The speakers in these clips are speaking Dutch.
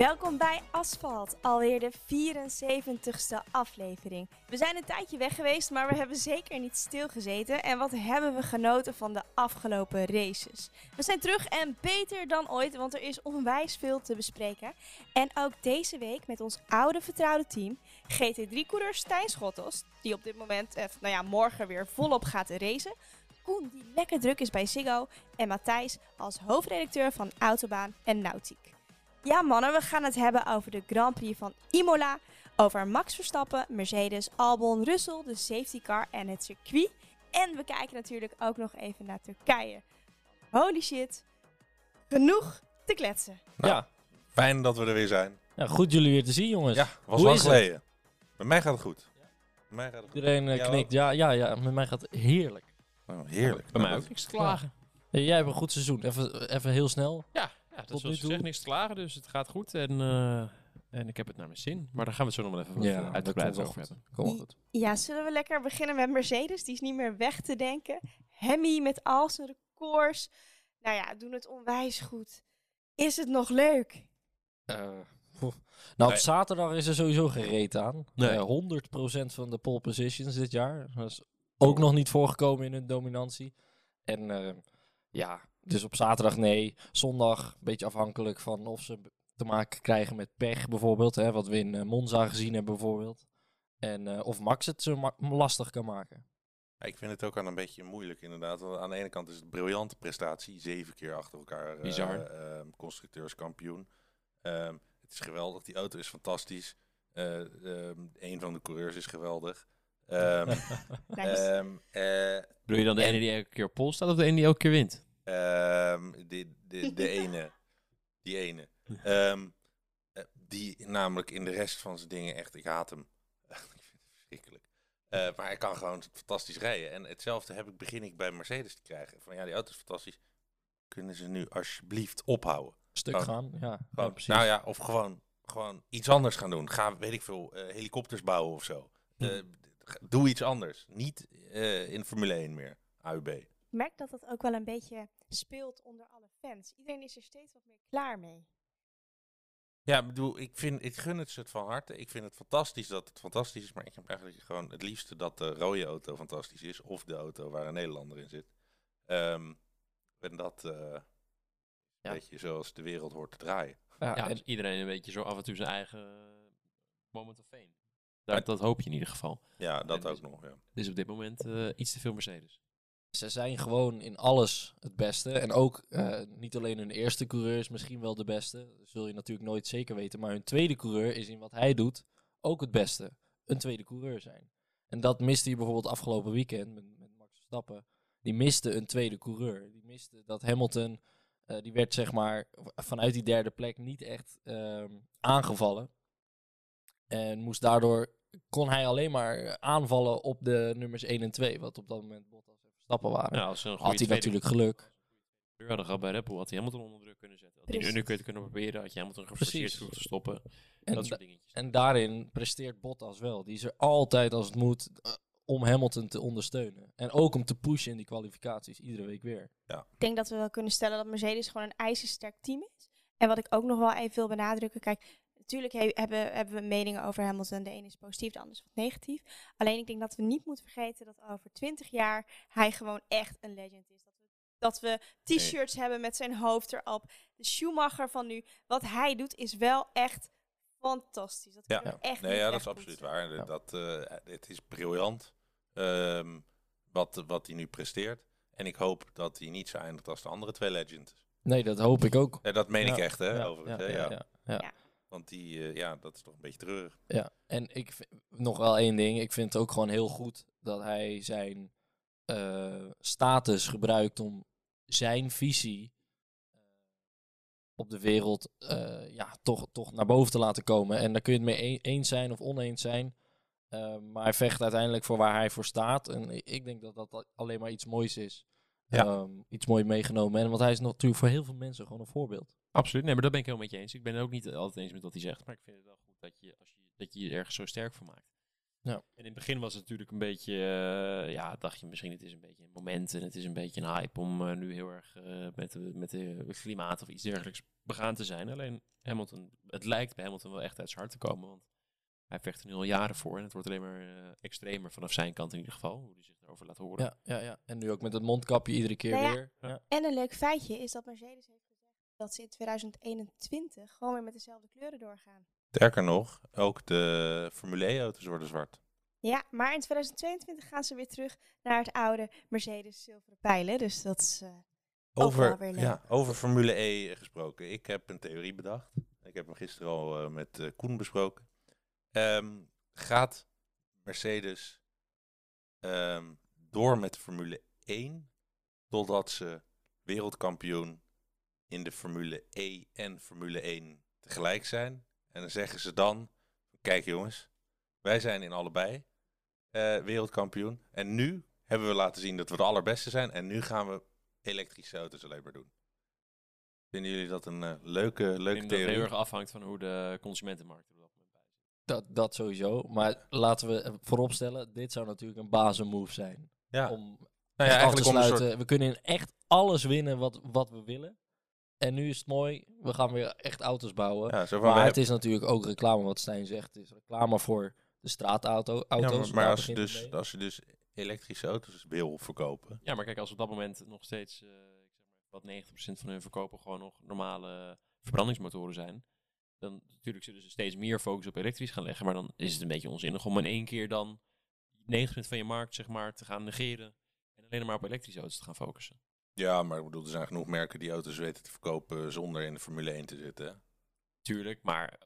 Welkom bij Asfalt, alweer de 74ste aflevering. We zijn een tijdje weg geweest, maar we hebben zeker niet stilgezeten. En wat hebben we genoten van de afgelopen races? We zijn terug en beter dan ooit, want er is onwijs veel te bespreken. En ook deze week met ons oude vertrouwde team, GT3-coureur Stijn Schottos, die op dit moment, eh, nou ja, morgen weer volop gaat racen. Koen, die lekker druk is bij Ziggo. En Matthijs als hoofdredacteur van Autobaan en Nautiek. Ja mannen, we gaan het hebben over de Grand Prix van Imola. Over Max Verstappen, Mercedes, Albon, Russell, de safety car en het circuit. En we kijken natuurlijk ook nog even naar Turkije. Holy shit, genoeg te kletsen. Nou, ja. Fijn dat we er weer zijn. ja, goed jullie weer te zien, jongens. Ja, was Hoe lang is het? geleden. Met mij gaat het goed. Met mij gaat het goed. Iedereen eh, knikt. Ja, ja, ja, met mij gaat het heerlijk. Oh, heerlijk. Bij mij ook niks te klagen. Jij hebt een goed seizoen. Even, even heel snel. Ja, ja dat is zegt, niks te klagen. Dus het gaat goed. En, eh, en ik heb het naar mijn zin. Maar daar gaan we het zo nog wel even Ja, uitgebreid over hebben. Kom maar goed. Ja, zullen we lekker beginnen met Mercedes? Die is niet meer weg te denken. Hemi met al zijn records. Nou ja, doen het onwijs goed. Is het nog leuk? Eh, nou, op Nee. zaterdag is er sowieso geen reet aan. Nee. Eh, 100% van de pole positions dit jaar. Dat is ook nog niet voorgekomen in hun dominantie. En eh, ja, dus op zaterdag nee. Zondag een beetje afhankelijk van of ze te maken krijgen met pech bijvoorbeeld. Hè, wat we in eh, Monza gezien hebben bijvoorbeeld. En eh, of Max het zo ma- lastig kan maken. Ja, ik vind het ook aan een beetje moeilijk inderdaad. Want aan de ene kant is het een briljante prestatie. Zeven keer achter elkaar eh, Bizar. ehm, constructeurskampioen. Ehm, het is geweldig. Die auto is fantastisch. Eh, ehm, een van de coureurs is geweldig. Ehm, Nice. ehm, eh, Bedoel je dan de En- ene die elke keer op pol staat of de ene die elke keer wint? Ehm, de, de, de ene. Die ene. Ehm, eh, die namelijk in de rest van zijn dingen echt, ik haat hem. ik vind het verschrikkelijk. Eh, maar hij kan gewoon fantastisch rijden. En hetzelfde heb ik, begin ik bij Mercedes te krijgen. Van ja, die auto is fantastisch. Kunnen ze nu alsjeblieft ophouden? Stuk gaan, ja. Gewoon, ja, precies. nou ja, of gewoon, gewoon iets anders gaan doen. Ga, weet ik veel, eh, helikopters bouwen of zo. Hm. Eh, doe iets anders. Niet eh, in Formule 1 meer. AUB. Ik merk dat dat ook wel een beetje speelt onder alle fans. Iedereen is er steeds wat meer klaar mee. Ja, ik bedoel, ik, vind, ik gun het ze het van harte. Ik vind het fantastisch dat het fantastisch is. Maar ik heb eigenlijk gewoon het liefste dat de rode auto fantastisch is. Of de auto waar een Nederlander in zit. Ehm, en dat eh Ja. weet je, zoals de wereld hoort te draaien. Ja, Ja, en- iedereen een beetje zo af en toe zijn eigen moment of fame. Dat, dat hoop je in ieder geval. Ja, dat En ook dus- nog. Ja. Dus op dit moment eh, iets te veel Mercedes. Ze zijn gewoon in alles het beste. En ook eh, niet alleen hun eerste coureur is misschien wel de beste. Dat zul je natuurlijk nooit zeker weten. Maar hun tweede coureur is in wat hij doet ook het beste. Een tweede coureur zijn. En dat miste hij bijvoorbeeld afgelopen weekend met, met Max Verstappen. Die miste een tweede coureur. Die miste dat Hamilton, eh, die werd zeg maar vanuit die derde plek niet echt ehm, aangevallen. En moest daardoor, kon hij alleen maar aanvallen op de nummers 1 en 2. Wat op dat moment Bottas en Verstappen waren. Ja, als een Had hij natuurlijk geluk. Ja, hadden gehad bij Red Bull, had hij Hamilton onder druk kunnen zetten. Had hij een undercut kunnen proberen, had je Hamilton geforceerd te stoppen. En, dat soort dingetjes. en daarin presteert Bottas wel. Die is er altijd als het moet eh, om Hamilton te ondersteunen. En ook om te pushen in die kwalificaties, iedere week weer. Ik denk dat we wel kunnen stellen dat Mercedes gewoon een ijzersterk team is. En wat ik ook nog wel even wil benadrukken. Kijk, natuurlijk he- hebben, hebben we meningen over Hamilton. De ene is positief, de ander is wat negatief. Alleen ik denk dat we niet moeten vergeten dat over 20 jaar hij gewoon echt een legend is. Dat we, dat we t-shirts hebben met zijn hoofd erop. De Schumacher van nu, wat hij doet is wel echt fantastisch. Dat Ja. echt Nee, ja, dat is absoluut waar. Ja. Dat, eh, het is briljant ehm, wat, wat hij nu presteert. En ik hoop dat hij niet zo eindigt als de andere twee legends. Nee, dat hoop ik ook. Ja, dat meen ik echt, hè, ja, overigens. ja, hè, ja, ja. ja, ja. Ja. Want die, eh, ja, dat is toch een beetje treurig. Ja, en ik vind, nog wel één ding. Ik vind het ook gewoon heel goed dat hij zijn eh, status gebruikt om zijn visie eh, op de wereld ja, toch, toch naar boven te laten komen. En daar kun je het mee een- eens zijn of oneens zijn. Maar hij vecht uiteindelijk voor waar hij voor staat. En ik denk dat dat al- alleen maar iets moois is. Ja. Ehm, iets moois meegenomen. En want hij is natuurlijk voor heel veel mensen gewoon een voorbeeld. Absoluut, nee, maar dat ben ik helemaal met je eens. Ik ben het ook niet altijd eens met wat hij zegt, maar ik vind het wel goed dat je, als je, dat je je ergens zo sterk voor maakt. En in het begin was het natuurlijk een beetje, eh, ja, dacht je misschien het is een beetje een moment en het is een beetje een hype om eh, nu heel erg eh, met, de- met de klimaat of iets dergelijks begaan te zijn. Alleen Hamilton, het lijkt bij Hamilton wel echt uit zijn hart te komen, want hij vecht er nu al jaren voor en het wordt alleen maar extremer vanaf zijn kant in ieder geval, hoe hij zich daarover laat horen. Ja, ja, ja. En nu ook met het mondkapje iedere keer Nou ja. weer. Ja. En een leuk feitje is dat Mercedes heeft dat ze in 2021 gewoon weer met dezelfde kleuren doorgaan. Sterker nog, ook de Formule E-auto's worden zwart. Ja, maar in 2022 gaan ze weer terug naar het oude Mercedes zilveren pijlen. Dus dat is... wel Over, weer leuk. ja, over Formule E gesproken. Ik heb een theorie bedacht. Ik heb hem gisteren al eh, met eh, Koen besproken. Ehm, gaat Mercedes ehm, door met Formule 1 totdat ze wereldkampioen in de Formule E en Formule 1 tegelijk zijn? En dan zeggen ze dan, kijk jongens, wij zijn in allebei eh, wereldkampioen. En nu hebben we laten zien dat we de allerbeste zijn. En nu gaan we elektrische auto's alleen maar doen. Vinden jullie dat een eh, leuke, Ik leuke denk dat theorie? heel erg afhangt van hoe de consumentenmarkt er op dat moment bij zit. Dat, dat sowieso. Maar laten we vooropstellen, dit zou natuurlijk een bazenmove zijn. Ja, Om nou ja, te eigenlijk om een sluiten. soort... We kunnen in echt alles winnen wat, wat we willen. En nu is het mooi, we gaan weer echt auto's bouwen. Ja, zo maar het hebben- is natuurlijk ook reclame wat Stijn zegt. Het is reclame voor de straatauto. ja, Auto's, maar, maar als, je dus, mee. als je dus elektrische auto's wil verkopen... Ja, maar kijk, als op dat moment nog steeds, eh, ik zeg maar, wat 90% van hun verkopen gewoon nog normale verbrandingsmotoren zijn, dan natuurlijk zullen ze steeds meer focus op elektrisch gaan leggen, maar dan is het een beetje onzinnig om in één keer dan 90% van je markt, zeg maar, te gaan negeren en alleen maar op elektrische auto's te gaan focussen. Ja, maar ik bedoel, er zijn genoeg merken die auto's weten te verkopen zonder in de Formule 1 te zitten. Tuurlijk, maar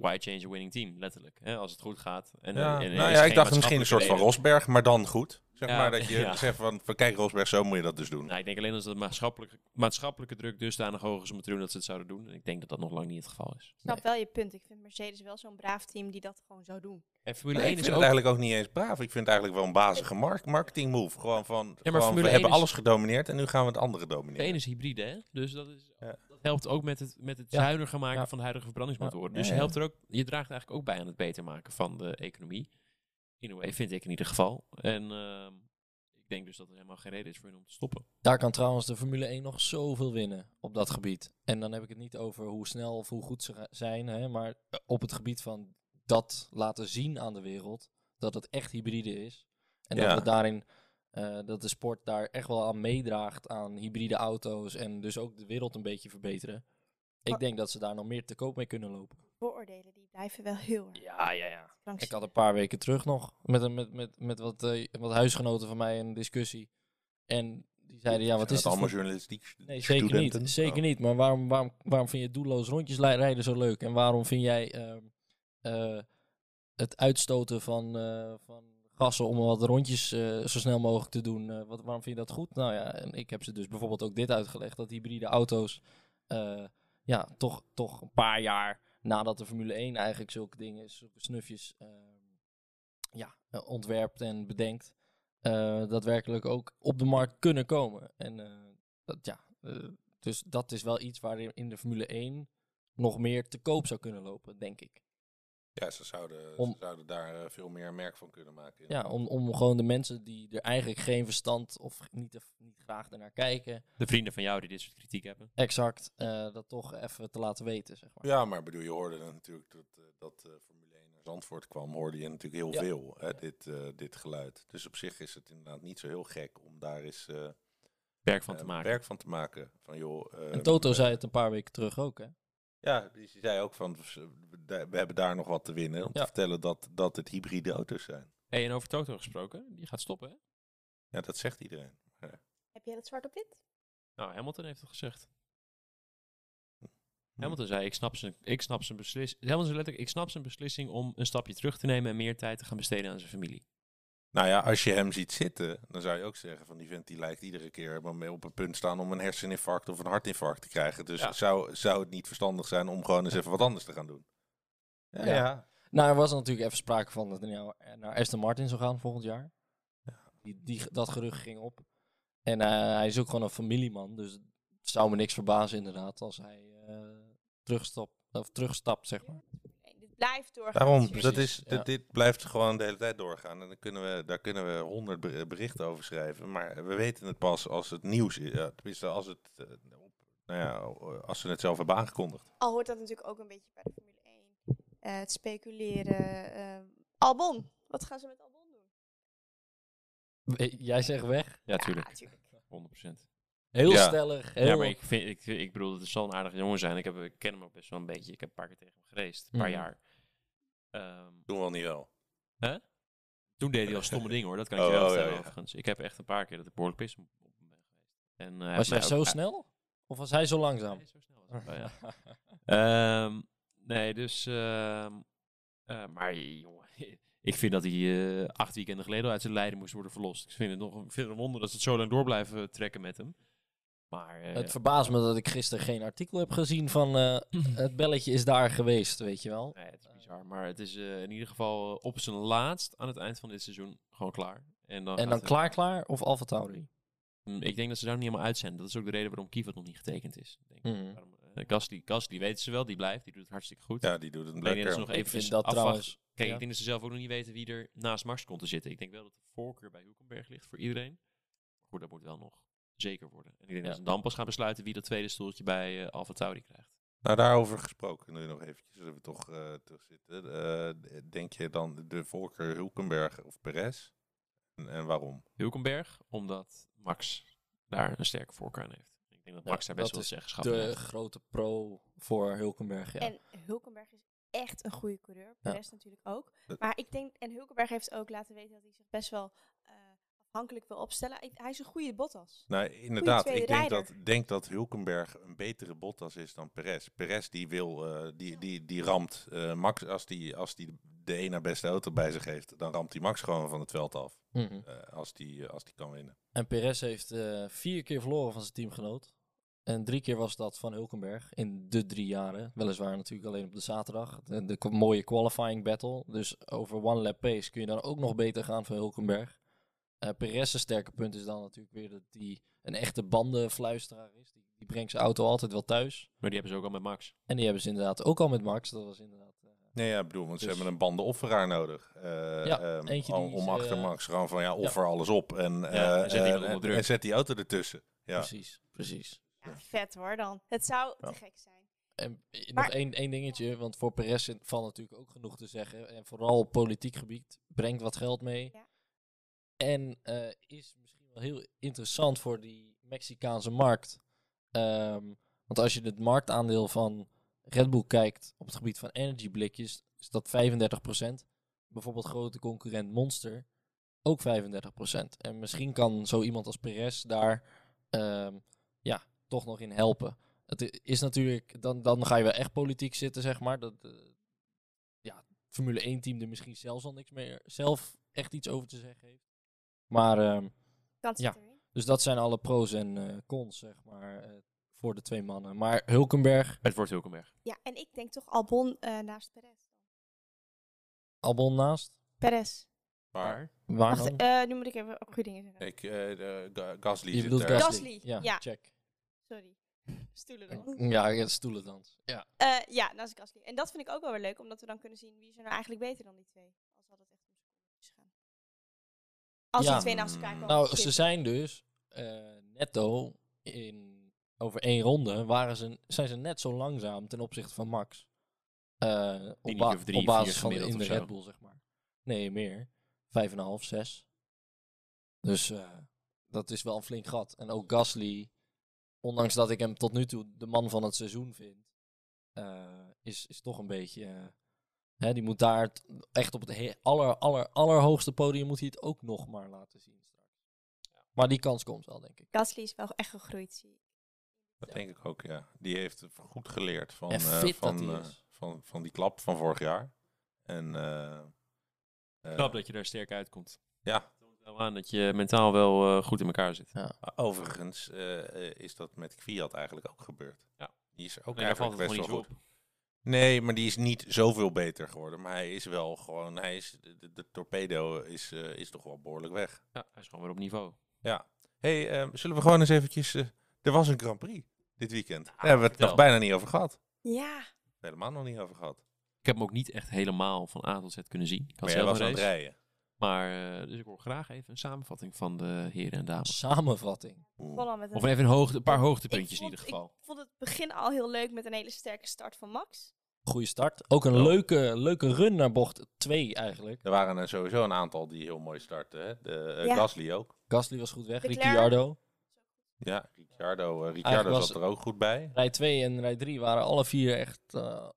why change a winning team, letterlijk, hè, als het goed gaat. En, Ja, en nou ja, ik dacht misschien een soort van Rosberg, maar dan goed. Zeg Ja, maar dat je ja. zegt van, van, kijk Rosberg, zo moet je dat dus doen. Nou, ik denk alleen als de maatschappelijke, maatschappelijke druk dusdanig hoog is om het te doen dat ze het zouden doen. En ik denk dat dat nog lang niet het geval is. Ik snap wel je punt. Ik vind Mercedes wel zo'n braaf team die dat gewoon zou doen. En Formule Nee, 1 ik is ook... het eigenlijk ook niet eens braaf. Ik vind het eigenlijk wel een bazige mark marketing move. Gewoon van, maar gewoon, we 1 hebben is- alles gedomineerd en nu gaan we het andere De domineren. ene is hybride, hè? Dus dat, is, Ja. Helpt ook met het, met het Ja. zuiniger maken Ja. van de huidige verbrandingsmotoren. Ja, Dus je, helpt er ook, je draagt eigenlijk ook bij aan het beter maken van de economie. In a way, vind ik in ieder geval. En ehm, ik denk dus dat er helemaal geen reden is voor hen om te stoppen. Daar kan trouwens de Formule 1 nog zoveel winnen op dat gebied. En dan heb ik het niet over hoe snel of hoe goed ze zijn, hè, maar eh, op het gebied van dat laten zien aan de wereld dat het echt hybride is. En Ja. dat we daarin, eh, dat de sport daar echt wel aan meedraagt aan hybride auto's en dus ook de wereld een beetje verbeteren. Ik denk dat ze daar nog meer te koop mee kunnen lopen. Vooroordelen die blijven wel heel erg. Ja, ja, ja. Ik had een paar weken terug nog met, een, met, met, met wat, eh, wat huisgenoten van mij een discussie. En die zeiden, ja, wat is dat het allemaal voor... journalistiek Nee, zeker studenten? niet. Zeker Oh. niet. Maar waarom, waarom, waarom vind je doelloos rondjes rijden zo leuk? En waarom vind jij ehm, eh, het uitstoten van, eh, van gassen om wat rondjes eh, zo snel mogelijk te doen, eh, wat, waarom vind je dat goed? Nou ja, en ik heb ze dus bijvoorbeeld ook dit uitgelegd, dat hybride auto's eh, ja, toch, toch een paar jaar nadat de Formule 1 eigenlijk zulke dingen, zulke snufjes ja, ontwerpt en bedenkt, daadwerkelijk ook op de markt kunnen komen. En dat, ja, dus dat is wel iets waarin in de Formule 1 nog meer te koop zou kunnen lopen, denk ik. Ja, ze zouden, Om- ze zouden daar eh, veel meer merk van kunnen maken. Ja, om, om gewoon de mensen die er eigenlijk geen verstand of niet, te- niet graag ernaar kijken, De vrienden van jou die dit soort kritiek hebben. exact eh, dat toch even te laten weten, zeg maar. Ja, maar bedoel, je hoorde natuurlijk dat, eh, dat eh, Formule 1 naar Zandvoort kwam, hoorde je natuurlijk heel Ja. veel, hè, dit, eh, dit geluid. Dus op zich is het inderdaad niet zo heel gek om daar eens eh, Werk van te maken. werk van te maken. Van, joh, eh, En Toto zei het een paar weken terug ook, hè? Ja, die zei ook van, we hebben daar nog wat te winnen om Ja. te vertellen dat, dat het hybride auto's zijn. Hey, en over Toto gesproken, die gaat stoppen, hè? Ja, dat zegt iedereen. Heb jij dat zwart op wit? Nou, Hamilton heeft het gezegd. Hm. Hamilton zei, ik snap zijn, ik snap zijn beslissing. Hamilton zei letterlijk, ik snap zijn beslissing om een stapje terug te nemen en meer tijd te gaan besteden aan zijn familie. Nou ja, als je hem ziet zitten, dan zou je ook zeggen van die vent die lijkt iedere keer op een punt staan om een herseninfarct of een hartinfarct te krijgen. Dus Ja. zou, zou het niet verstandig zijn om gewoon eens even wat anders te gaan doen? Ja, Ja. ja. Nou, er was natuurlijk even sprake van dat hij nou naar Aston Martin zou gaan volgend jaar. Ja. Die, die, dat gerucht ging op. En eh, hij is ook gewoon een familieman, dus het zou me niks verbazen inderdaad als hij eh terugstapt, of terugstapt, zeg maar. Blijft doorgaan. Daarom, dat is, ja. dit, dit blijft gewoon de hele tijd doorgaan. En dan kunnen we, daar kunnen we honderd ber- berichten over schrijven. Maar we weten het pas als het nieuws is. Ja, tenminste, als, het, eh, op, nou ja, als ze het zelf hebben aangekondigd. Al hoort dat natuurlijk ook een beetje bij de Formule 1. Eh, het speculeren. eh, Albon, wat gaan ze met Albon doen? Jij zegt weg. Ja, tuurlijk. Ja, tuurlijk. 100%. Heel Ja. stellig. Heel Ja, maar ik, vind, ik, ik bedoel, het zal een aardige jongen zijn. Ik, heb, ik ken hem ook best wel een beetje. Ik heb een paar keer tegen hem gereisd. Een paar Mhm. jaar. Ehm, Doen we al niet wel. toen deed hij al stomme dingen hoor. Dat kan ik Oh, je wel oh, ja, vertellen ja. overigens. Ik heb echt een paar keer dat ik behoorlijk pis op hem ben geweest. En, eh, hij Was jij mij ook- zo snel? Of was hij zo langzaam? Nee, zo snel was het wel, ja. Ehm, nee, dus... ehm, eh, maar jongen, ik vind dat hij eh, acht weekenden geleden al uit zijn lijden moest worden verlost. Ik vind het nog vind het een wonder dat ze het zo lang door blijven trekken met hem. Maar eh, Het verbaast me dat ik gisteren geen artikel heb gezien van eh, het belletje is daar geweest, weet je wel. nee, het is bizar. Maar het is eh, in ieder geval op zijn laatst aan het eind van dit seizoen gewoon klaar. En dan, En dan het- klaar klaar of Alfa Tauri? Mm, Ik denk dat ze daar niet helemaal uitzenden. Dat is ook de reden waarom Kivat nog niet getekend is. Denk ik. Waarom, Gasly, Gasly weten ze wel, die blijft. Die doet het hartstikke goed. Ja, die doet het dat lekker. ze nog Ik even vind dat trouwens... Kijk, ja. ik denk dat ze zelf ook nog niet weten wie er naast Max komt te zitten. Ik denk wel dat de voorkeur bij Hulkenberg ligt voor iedereen. Maar goed, dat moet wel nog zeker worden. En ik denk Ja. dat ze dan pas gaan besluiten wie dat tweede stoeltje bij eh Alfa Tauri krijgt. Nou, daarover gesproken, nu nog eventjes, dat we toch eh terugzitten. Eh, denk je dan de voorkeur Hulkenberg of Perez? En, en waarom? Hulkenberg, omdat Max daar een sterke voorkeur aan heeft. Ik denk dat Ja, Max daar best wel zeggenschap in De heeft. grote pro voor Hulkenberg, ja. En Hulkenberg is echt een goede coureur. Ja. Perez natuurlijk ook. Maar ik denk, en Hulkenberg heeft ook laten weten dat hij zich best wel eh, afhankelijk wil opstellen. Hij is een goede Bottas. Nou, inderdaad. Ik denk rijder. dat, denk dat Hulkenberg een betere Bottas is dan Perez. Perez die wil, eh, die, die, die ramt eh, Max, als die, als die de ene beste auto bij zich heeft, dan ramt hij Max gewoon van het veld af. Mhm. eh, als, die, als die kan winnen. En Perez heeft eh, vier keer verloren van zijn teamgenoot. En drie keer was dat van Hulkenberg in de drie jaren. Weliswaar natuurlijk alleen op de zaterdag. De, de mooie qualifying battle. Dus over one lap pace kun je dan ook nog beter gaan van Hulkenberg. Eh Perez's sterke punt is dan natuurlijk weer dat hij een echte bandenfluisteraar is. Die, die brengt zijn auto altijd wel thuis. Maar die hebben ze ook al met Max. En die hebben ze inderdaad ook al met Max. Dat was inderdaad... eh, Nee, ja, ik bedoel, want ze Dus- hebben een bandenofferaar nodig. eh, Ja, ehm, eentje om, die om ze- achter Max gewoon van ja, offer alles op. En, eh, Ja, en zet en- en zet die auto ertussen. Ja. Precies, precies. Ja, vet hoor dan. Het zou Ja. te gek zijn. En Maar- nog één, één dingetje, want voor Perez valt natuurlijk ook genoeg te zeggen. En vooral op politiek gebied brengt wat geld mee. Ja. En eh, is misschien wel heel interessant voor die Mexicaanse markt. Ehm, want als je het marktaandeel van Red Bull kijkt op het gebied van energieblikjes, is dat 35%. Bijvoorbeeld grote concurrent Monster ook 35%. En misschien kan zo iemand als Perez daar ehm, ja, toch nog in helpen. Het is natuurlijk, dan, dan ga je wel echt politiek zitten, zeg maar. Dat, eh, ja, Formule 1 team er misschien zelfs al niks meer, zelf echt iets over te zeggen heeft. Maar, ehm, Kans Ja. dus dat zijn alle pro's en eh, cons, zeg maar, eh, voor de twee mannen. Maar Hulkenberg, Het wordt Hulkenberg. Ja, en ik denk toch Albon eh, naast Perez. Albon naast. Perez. Maar Waar Wacht, dan? nu moet ik even goede dingen zeggen. ik, eh, de, Gasly Je zit bedoelt. Gasly. Gasly, Ja, ja. check. Sorry. Stoelen dan. Ja, ja, stoelendans. Ja. Eh, ja, naast Gasly. En dat vind ik ook wel weer leuk, omdat we dan kunnen zien wie is er nou eigenlijk beter dan die twee. Als dat het echt om secondes gaan. Als Ja. die twee naast elkaar komen. Nou, ze zijn dus eh, netto in over één ronde waren ze, zijn ze net zo langzaam ten opzichte van Max. Eh, op, niet ba- of drie, op basis van in de. Red Bull, zeg maar. Nee, meer. Vijf en een half, zes. Dus eh, dat is wel een flink gat. En ook Gasly, ondanks dat ik hem tot nu toe de man van het seizoen vind, eh, is, is toch een beetje... hè, die moet daar echt op het he- aller, aller, allerhoogste podium moet hij het ook nog maar laten zien straks. Maar die kans komt wel, denk ik. Gasly is wel echt gegroeid, zie ik. Dat denk ik ook, ja. Die heeft goed geleerd van, eh, van, eh, van, van die klap van vorig jaar. En eh, eh, Knap dat je daar sterk uitkomt. ja, toont wel aan dat je mentaal wel eh, goed in elkaar zit. overigens eh, eh, is dat met Fiat eigenlijk ook gebeurd. Ja. Die is er ook Nee, eigenlijk best wel goed. op. Nee, maar die is niet zoveel beter geworden. Maar hij is wel gewoon, hij is, de, torpedo is, eh, is toch wel behoorlijk weg. Ja, hij is gewoon weer op niveau. Ja. hey, eh, zullen we gewoon eens eventjes... eh, er was een Grand Prix dit weekend. Daar hebben we het nog bijna niet over gehad. Ja, Helemaal nog niet over gehad. Ik heb hem ook niet echt helemaal van A tot Z kunnen zien. Ik had Maar jij was aan het rijden. Maar, eh, dus ik hoor graag even een samenvatting van de heren en dames. Samenvatting. Oeh. Of even een, hoogte, een paar hoogtepuntjes in ieder geval. Ik vond het begin al heel leuk met een hele sterke start van Max. Goeie start. Ook een Ja. leuke, leuke run naar bocht 2 eigenlijk. Er waren er sowieso een aantal die heel mooi startten. Hè? De, eh, Ja. Gasly ook. Gasly was goed weg. Ricciardo. Ja, Ricciardo, eh, Ricciardo zat er ook goed bij. Rij 2 en rij 3 waren alle vier echt, eh,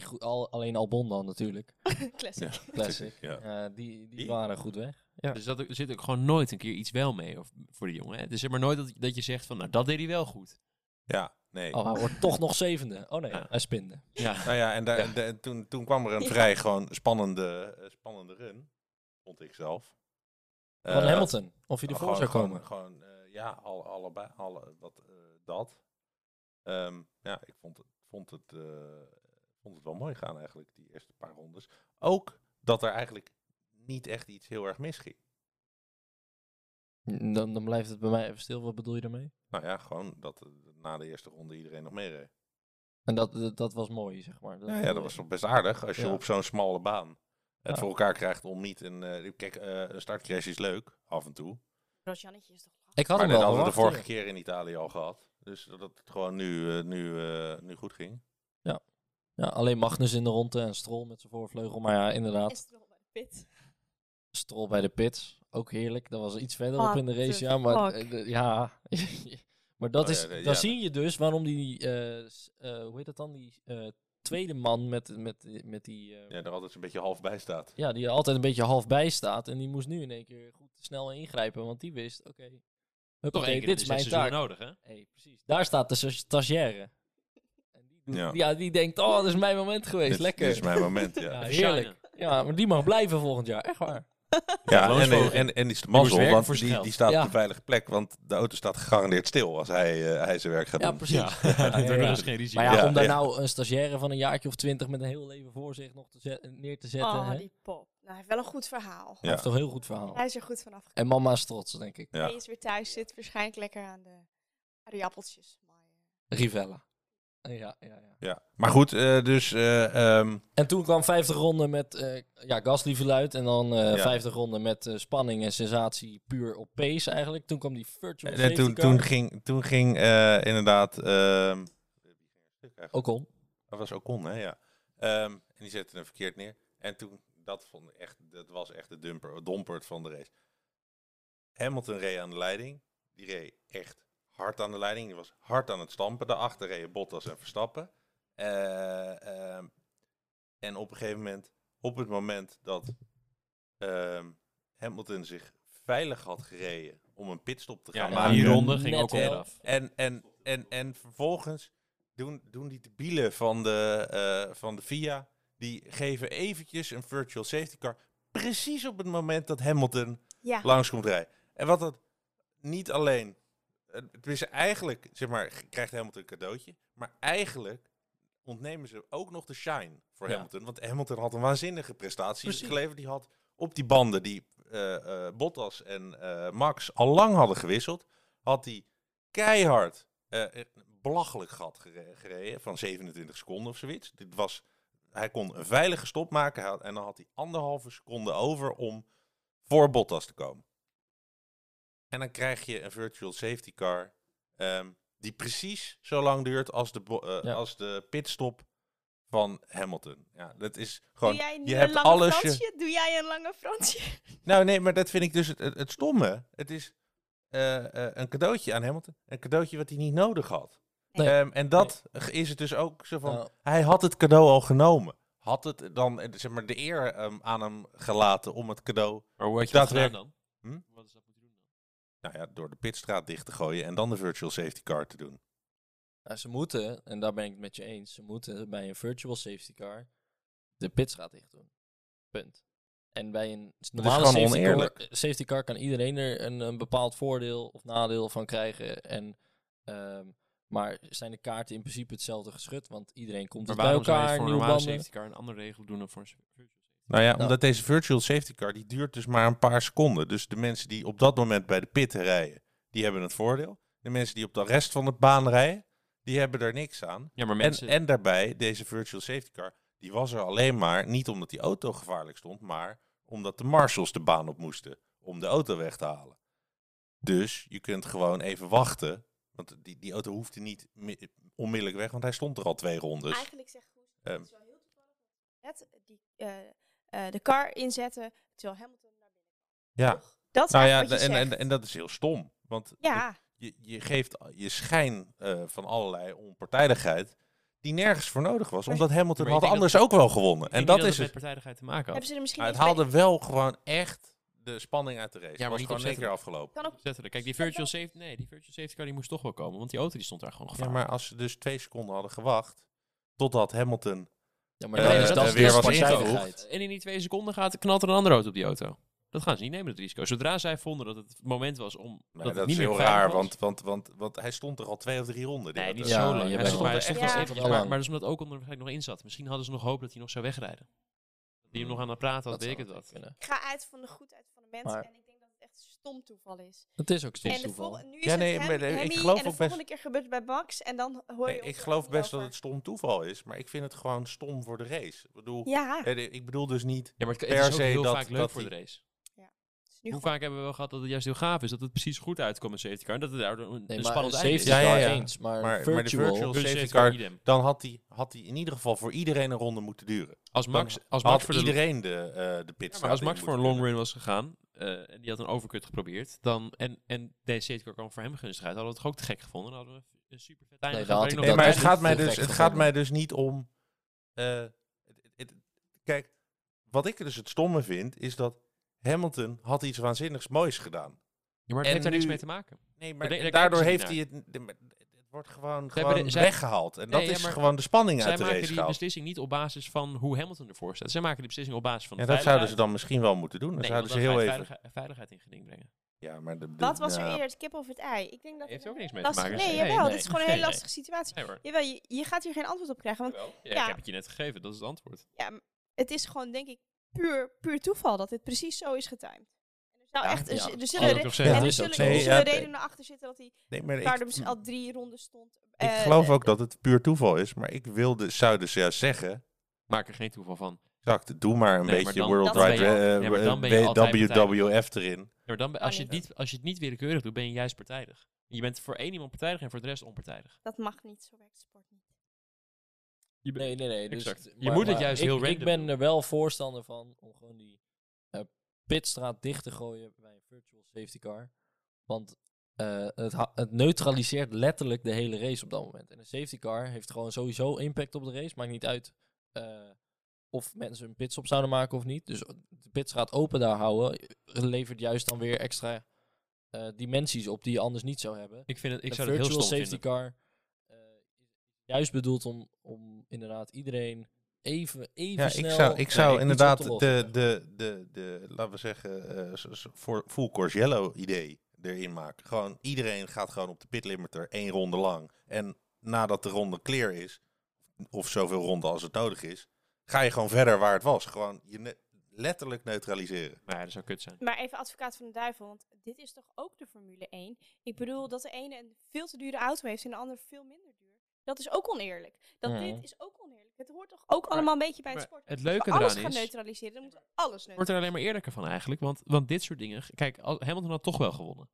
goed. Al, alleen Albon dan natuurlijk. Classic. Classic. Ja. Ja, die, die Die? waren goed weg. Ja. Dus dat, er zit ook gewoon nooit een keer iets wel mee of, voor de jongen. Hè? Het is zeg maar nooit dat, dat je zegt van, nou dat deed hij wel goed. Ja, nee. Oh, hij wordt toch nog zevende. Oh nee, Ja. hij spinde. Ja, Nou ja, en, daar- Ja. en de- toen, toen kwam er een vrij gewoon spannende, eh, spannende run. Vond ik zelf. Van Eh, Hamilton. Of hij ervoor zou komen. Gewoon, eh, ja, alle, allebei, alle, wat, eh, dat. Ehm, ja, ik vond het, vond, het, eh, vond het wel mooi gaan eigenlijk, die eerste paar rondes. Ook dat er eigenlijk niet echt iets heel erg misging. Dan, dan blijft het bij mij even stil. Wat bedoel je daarmee? Nou ja, gewoon dat eh, na de eerste ronde iedereen nog meereed. En dat, dat, dat was mooi, zeg maar. Ja, ja, dat was best aardig als je Ja. op zo'n smalle baan het Ja. voor elkaar krijgt om niet een... eh, kijk, eh, een startcrash is leuk, af en toe. Rosjannetje is toch Ik had maar hem dat wel hadden we de vorige keer in Italië al gehad. Dus dat het gewoon nu, nu, eh, nu goed ging. Ja. Alleen Magnus in de ronde en Stroll met zijn voorvleugel. Maar ja, inderdaad, Is het wel bij de pit. Stroll bij de pits. Ook heerlijk. Dat was iets verderop What in de race. Ja, maar eh, ja. maar dat Oh is, ja, dan ja. zie je dus waarom die, eh, eh, hoe heet dat dan, die eh, tweede man met, met, met die, eh, Ja, er altijd een beetje half bij staat. ja, die er altijd een beetje half bij staat. En die moest nu in één keer goed snel ingrijpen, want die wist, oké, toch huppakee, één keer dit is mijn taak. nodig, hè? Hey, precies. Daar staat de sta- stagiaire. En Ja. ja. die denkt, oh, dat is mijn moment geweest, Dit, lekker. dit is mijn moment, ja. ja, Ja, heerlijk. Ja, maar die mag blijven volgend jaar, echt waar. en, loonsverhoging. en, en die is de mazzel, want die, die staat Ja. op de veilige plek. Want de auto staat gegarandeerd stil als hij, eh, hij zijn werk gaat Ja, doen. precies. Ja, Ja, ja, ja. geen risico. Maar ja, Ja, om daar ja. nou een stagiaire van een jaartje of twintig met een heel leven voor zich nog te zet- neer te zetten. Oh, hè? die pop. Nou, hij heeft wel een goed verhaal. Hij heeft toch een heel goed verhaal. Hij is er goed vanaf. En mama is trots, denk ik. Ja. Hij is weer thuis, zit waarschijnlijk lekker aan de, aan de appeltjes. Maar, eh, Rivella. Ja, ja, ja. Ja. Maar goed, eh, dus... eh, ehm, En toen kwam 50 ronden met eh ja, Gasly. En dan Ja. 50 ronden met spanning en sensatie puur op pace eigenlijk. Toen kwam die virtual en toen, car. toen ging, toen ging inderdaad... ehm Ocon. Dat was Ocon, hè? Ja. Ehm, en die zette hem verkeerd neer. En toen, dat, vond ik echt, dat was echt de dumper, dompert van de race. Hamilton reed aan de leiding. Die reed echt hard aan de leiding. Die was hard aan het stampen. Daarachter reden Bottas en Verstappen. Eh, ehm, en op een gegeven moment, op het moment dat ehm, Hamilton zich veilig had gereden om een pitstop te Ja, gaan na maken. die ronde ging ook eraf. En, en, en, en vervolgens doen, doen die debielen van de, eh, van de FIA, die geven eventjes een virtual safety car, precies op het moment dat Hamilton ja, langs komt rijden. En wat dat niet alleen, het is eigenlijk, zeg maar, krijgt Hamilton een cadeautje, maar eigenlijk ontnemen ze ook nog de shine voor Ja. Hamilton. Want Hamilton had een waanzinnige prestatie Precies. geleverd. Die had op die banden die eh, eh, Bottas en eh, Max al lang hadden gewisseld, had hij keihard een belachelijk gat gere- gereden van 27 seconden of zoiets. Dit was, hij kon een veilige stop maken en dan had hij anderhalve seconde over om voor Bottas te komen. En dan krijg je een virtual safety car ehm, die precies zo lang duurt als de, eh, Ja. als de pitstop van Hamilton. Ja, dat is gewoon. Doe jij je een hebt lange alles. Je, Fransje? Doe jij een lange Fransje? nou, nee, maar dat vind ik dus het, het, het stomme. Het is eh, eh, een cadeautje aan Hamilton. Een cadeautje wat hij niet nodig had. Nee. Ehm, en dat is het dus ook zo van. Nou, Hij had het cadeau al genomen. Had het dan zeg maar, de eer ehm, aan hem gelaten om het cadeau. Maar hoe had je dat gedaan dan? Hm? Wat is dat? Nou ja, door de pitstraat dicht te gooien en dan de virtual safety car te doen. nou, ze moeten, en daar ben ik het met je eens, ze moeten bij een virtual safety car de pitstraat dicht doen. Punt. En bij een normale safety car, oneerlijk. safety car kan iedereen er een, een bepaald voordeel of nadeel van krijgen. En, ehm, maar zijn de kaarten in principe hetzelfde geschud, want iedereen komt Maar dus bij waarom zou je elkaar, voor een normale banden. safety car een andere regel doen dan voor een virtual safety Nou ja, Nou. omdat deze virtual safety car die duurt dus maar een paar seconden. Dus de mensen die op dat moment bij de pit rijden, die hebben het voordeel. De mensen die op de rest van de baan rijden, die hebben er niks aan. Ja, maar En, mensen... en daarbij, deze virtual safety car, die was er alleen maar niet omdat die auto gevaarlijk stond, maar omdat de marshals de baan op moesten om de auto weg te halen. Dus je kunt gewoon even wachten, want die, die auto hoefde niet mi- onmiddellijk weg, want hij stond er al twee rondes. Eigenlijk zegt Goes, Ehm. het is wel heel toevallig dat net die, eh, eh, de car inzetten terwijl Hamilton naar binnen Ja. Dat is nou ja, eigenlijk wat je en, en, zegt. en dat is heel stom, want ja, je, je geeft je schijn eh, van allerlei onpartijdigheid die nergens voor nodig was, omdat Hamilton had anders dat- ook wel gewonnen. En dat is het het. met partijdigheid te maken had. hebben ze er misschien Maar het eens haalde bij- wel gewoon echt de spanning uit de race. Ja, Ja, maar was niet gewoon keer afgelopen. Kan ook. Kijk, die virtual safety, nee, die virtual safety car die moest toch wel komen, want die auto die stond daar gewoon Ja, gevaarlijk. maar als ze dus twee seconden hadden gewacht, totdat Hamilton... Ja, maar Eh, dat is, dat is weer dus was partijdigheid. En in die twee seconden gaat, knalt er een andere auto op die auto. Dat gaan ze niet nemen, dat risico. Zodra zij vonden dat het moment was om. Nee, dat, dat, het is niet meer heel raar, was. want, want, want, want hij stond er al twee of drie ronden. die Nee, niet. Ja, zo lang. je Hij bent stond er echt Ja. Wel maar, lang. maar dat is omdat ook onder nog in zat. Misschien hadden ze nog hoop dat hij nog zou wegrijden. Dat hij hem nog aan het praten had, Dat weet ik het wat. Ik ga uit van de goedheid van de mensen Maar- en ik denk dat het echt stom toeval is. Het is ook en soms de toeval. nu is Ja, het nee, hem, maar, eh, ik geloof en de ook best- volgende keer gebeurt het bij Max en dan hoor je Nee, ik geloof best dat het stom toeval is, maar ik vind het gewoon stom voor de race. Ik bedoel, Ja, eh, ik bedoel dus niet... Ja, maar het, Per het is ook se heel dat- vaak leuk dat voor die- de race. is nu Hoe vaak hebben we wel gehad dat het juist heel gaaf is, dat het precies goed uitkomt met safety car. En dat het daardoor een, Nee, een maar een spannend safety is. Ja, ja, car ja. eens, maar, Maar- maar de virtual, virtual- Een safety car car- idem. Dan had hij had hij in ieder geval voor iedereen een ronde moeten duren. Als Max, Dan als had Max voor de iedereen de, eh de pit Ja, maar als Max voor een long run was gegaan en die had een overcut geprobeerd, dan, en, en deze safety kwam voor hem gunstig uit, hadden we het toch ook te gek gevonden. Dan hadden we een super vet einde Nee, Nee, maar het gaat, mij dus, het gaat mij dus niet om... eh, het- het- kijk, wat ik dus het stomme vind, is dat Hamilton had iets waanzinnigs moois gedaan. Ja, maar het en heeft daar niks mee te maken. Nee, maar daar daardoor heeft hij het... Wordt gewoon, gewoon de- zij- weggehaald. En Nee, dat ja, is maar gewoon de spanning Zij uit de maken race die gehaald. beslissing niet op basis van hoe Hamilton ervoor staat. Zij maken die beslissing op basis van Ja, de dat zouden ze dan misschien wel moeten doen. Dan Nee, zouden ze heel even... veiligheid, veiligheid in geding brengen. Ja, maar de, de- Wat was er ja. eerder, het kip of het ei? Ik denk dat Heeft het er ook niks mee te maken. Nee, jawel, nee, dit is gewoon een hele nee. lastige situatie. Jawel, je, je gaat hier geen antwoord op krijgen, want Ja, Ja. Ik heb het je net gegeven, dat is het antwoord. ja, het is gewoon, denk ik, puur, puur toeval dat dit precies zo is getimed. Er, Ja, echt, ja, er zullen, ik en er zullen, Nee, redenen achter zitten dat hij Nee, maar daar ik, dus al drie ronden stond. ik Eh, geloof eh, ook dat het puur toeval is. Maar ik wilde, zou dus juist zeggen... Maak er geen toeval van. Exact, doe maar een Nee, maar beetje dan- World dan ben Wide je- eh, nee, maar dan ben je eh, altijd WWF erin. Ja, maar dan, ben- als, je het niet. als je het niet willekeurig doet, ben je juist partijdig. Je bent voor één iemand partijdig en voor de rest onpartijdig. Dat mag niet, zo werkt sport niet. Nee, nee, nee. Dus, Exact. Je maar- moet het juist ik, heel Ik random ben doen. er wel voorstander van om gewoon die eh, pitstraat dicht te gooien bij een virtual safety car. Want eh, het, het neutraliseert letterlijk de hele race op dat moment. En een safety car heeft gewoon sowieso impact op de race. Maakt niet uit eh, of mensen een pitstop zouden maken of niet. Dus de pitstraat open daar houden eh, levert juist dan weer extra dimensies op die je anders niet zou hebben. Ik, vind het, ik een zou het heel stom safety vinden. car is juist bedoeld om, om inderdaad iedereen even, even Ja, snel... ik zou, ik zou inderdaad de, de, de, de, laten we zeggen, eh, voor full course yellow idee erin maken. Gewoon, iedereen gaat gewoon op de pit limiter één ronde lang. En nadat de ronde clear is, of zoveel ronden als het nodig is, ga je gewoon verder waar het was. Gewoon je ne- letterlijk neutraliseren. Maar ja, dat zou kut zijn. Maar even advocaat van de duivel, want dit is toch ook de Formule 1? Ik bedoel dat de ene een veel te dure auto heeft en de andere veel minder duur. Dat is ook oneerlijk. Dat Mhm. dit is ook Het hoort toch ook allemaal een beetje bij het sport. het Als we leuke alles eraan gaan is- neutraliseren, dan moeten we alles wordt er neutraliseren. alleen maar eerlijker van eigenlijk. Want, want dit soort dingen... Kijk, Hamilton had toch wel gewonnen.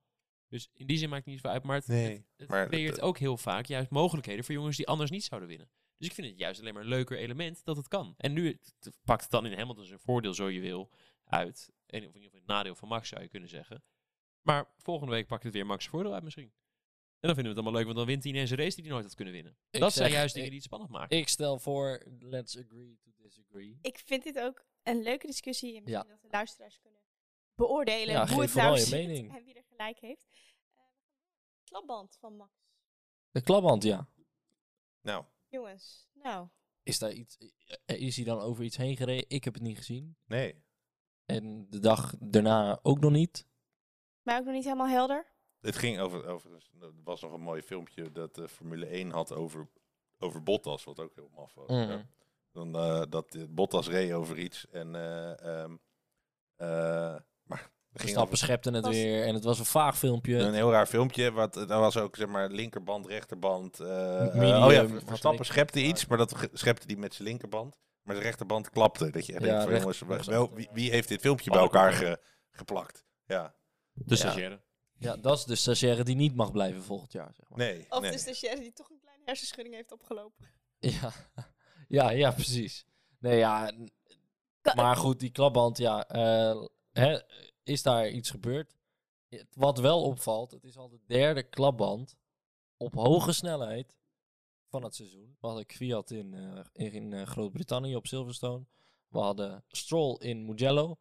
Dus in die zin maakt het niet veel uit. Maar het, Nee, het, het maar creëert het- ook heel vaak juist mogelijkheden voor jongens die anders niet zouden winnen. Dus ik vind het juist alleen maar een leuker element dat het kan. En nu het- het pakt het dan in Hamilton zijn voordeel, zo je wil, uit. En, of in ieder geval het nadeel van Max zou je kunnen zeggen. Maar volgende week pakt het weer Max zijn voordeel uit misschien. En dan vinden we het allemaal leuk, want dan wint hij ineens een race die hij nooit had kunnen winnen. Ik dat zijn juist dingen ik- die het spannend maken. Ik stel voor, let's agree to disagree. Ik vind dit ook een leuke discussie. En misschien Ja. dat de luisteraars kunnen beoordelen Ja, hoe het nou zit mening. en wie er gelijk heeft. Eh, klapband van Max. De klapband, ja. Nou, Jongens, nou. Is, daar iets, eh, is hij dan over iets heen gereden? Ik heb het niet gezien. nee. En de dag daarna ook nog niet. Maar ook nog niet helemaal helder. Het ging over, over, er was nog een mooi filmpje dat de Formule 1 had over, over Bottas, wat ook heel maf was. Mhm. ja. Dan, eh, dat eh, Bottas reed over iets en eh, ehm, eh, maar Verstappen schepte het Was- weer. En het was een vaag filmpje. een heel raar filmpje. Wat, daar was ook zeg maar linkerband, rechterband. eh, eh, Medium oh ja, Verstappen schepte te iets, maar dat schepte hij met zijn linkerband. maar zijn rechterband klapte. Dat je Ja, denkt van recht- jongens, wel, wie, wie heeft dit filmpje bij Alle elkaar ge- geplakt? Ja, De Ja. stagiaire. Ja, dat is de stagiaire die niet mag blijven volgend jaar, zeg maar. nee. Of nee. de stagiaire die toch een kleine hersenschudding heeft opgelopen. Ja. ja, ja, precies. Nee, ja. Maar goed, die klapband, ja. eh, hè, is daar iets gebeurd? Wat wel opvalt, het is al de derde klapband op hoge snelheid van het seizoen. We hadden Kwiat in, eh, in, in, eh, Groot-Brittannië op Silverstone. We hadden Stroll in Mugello.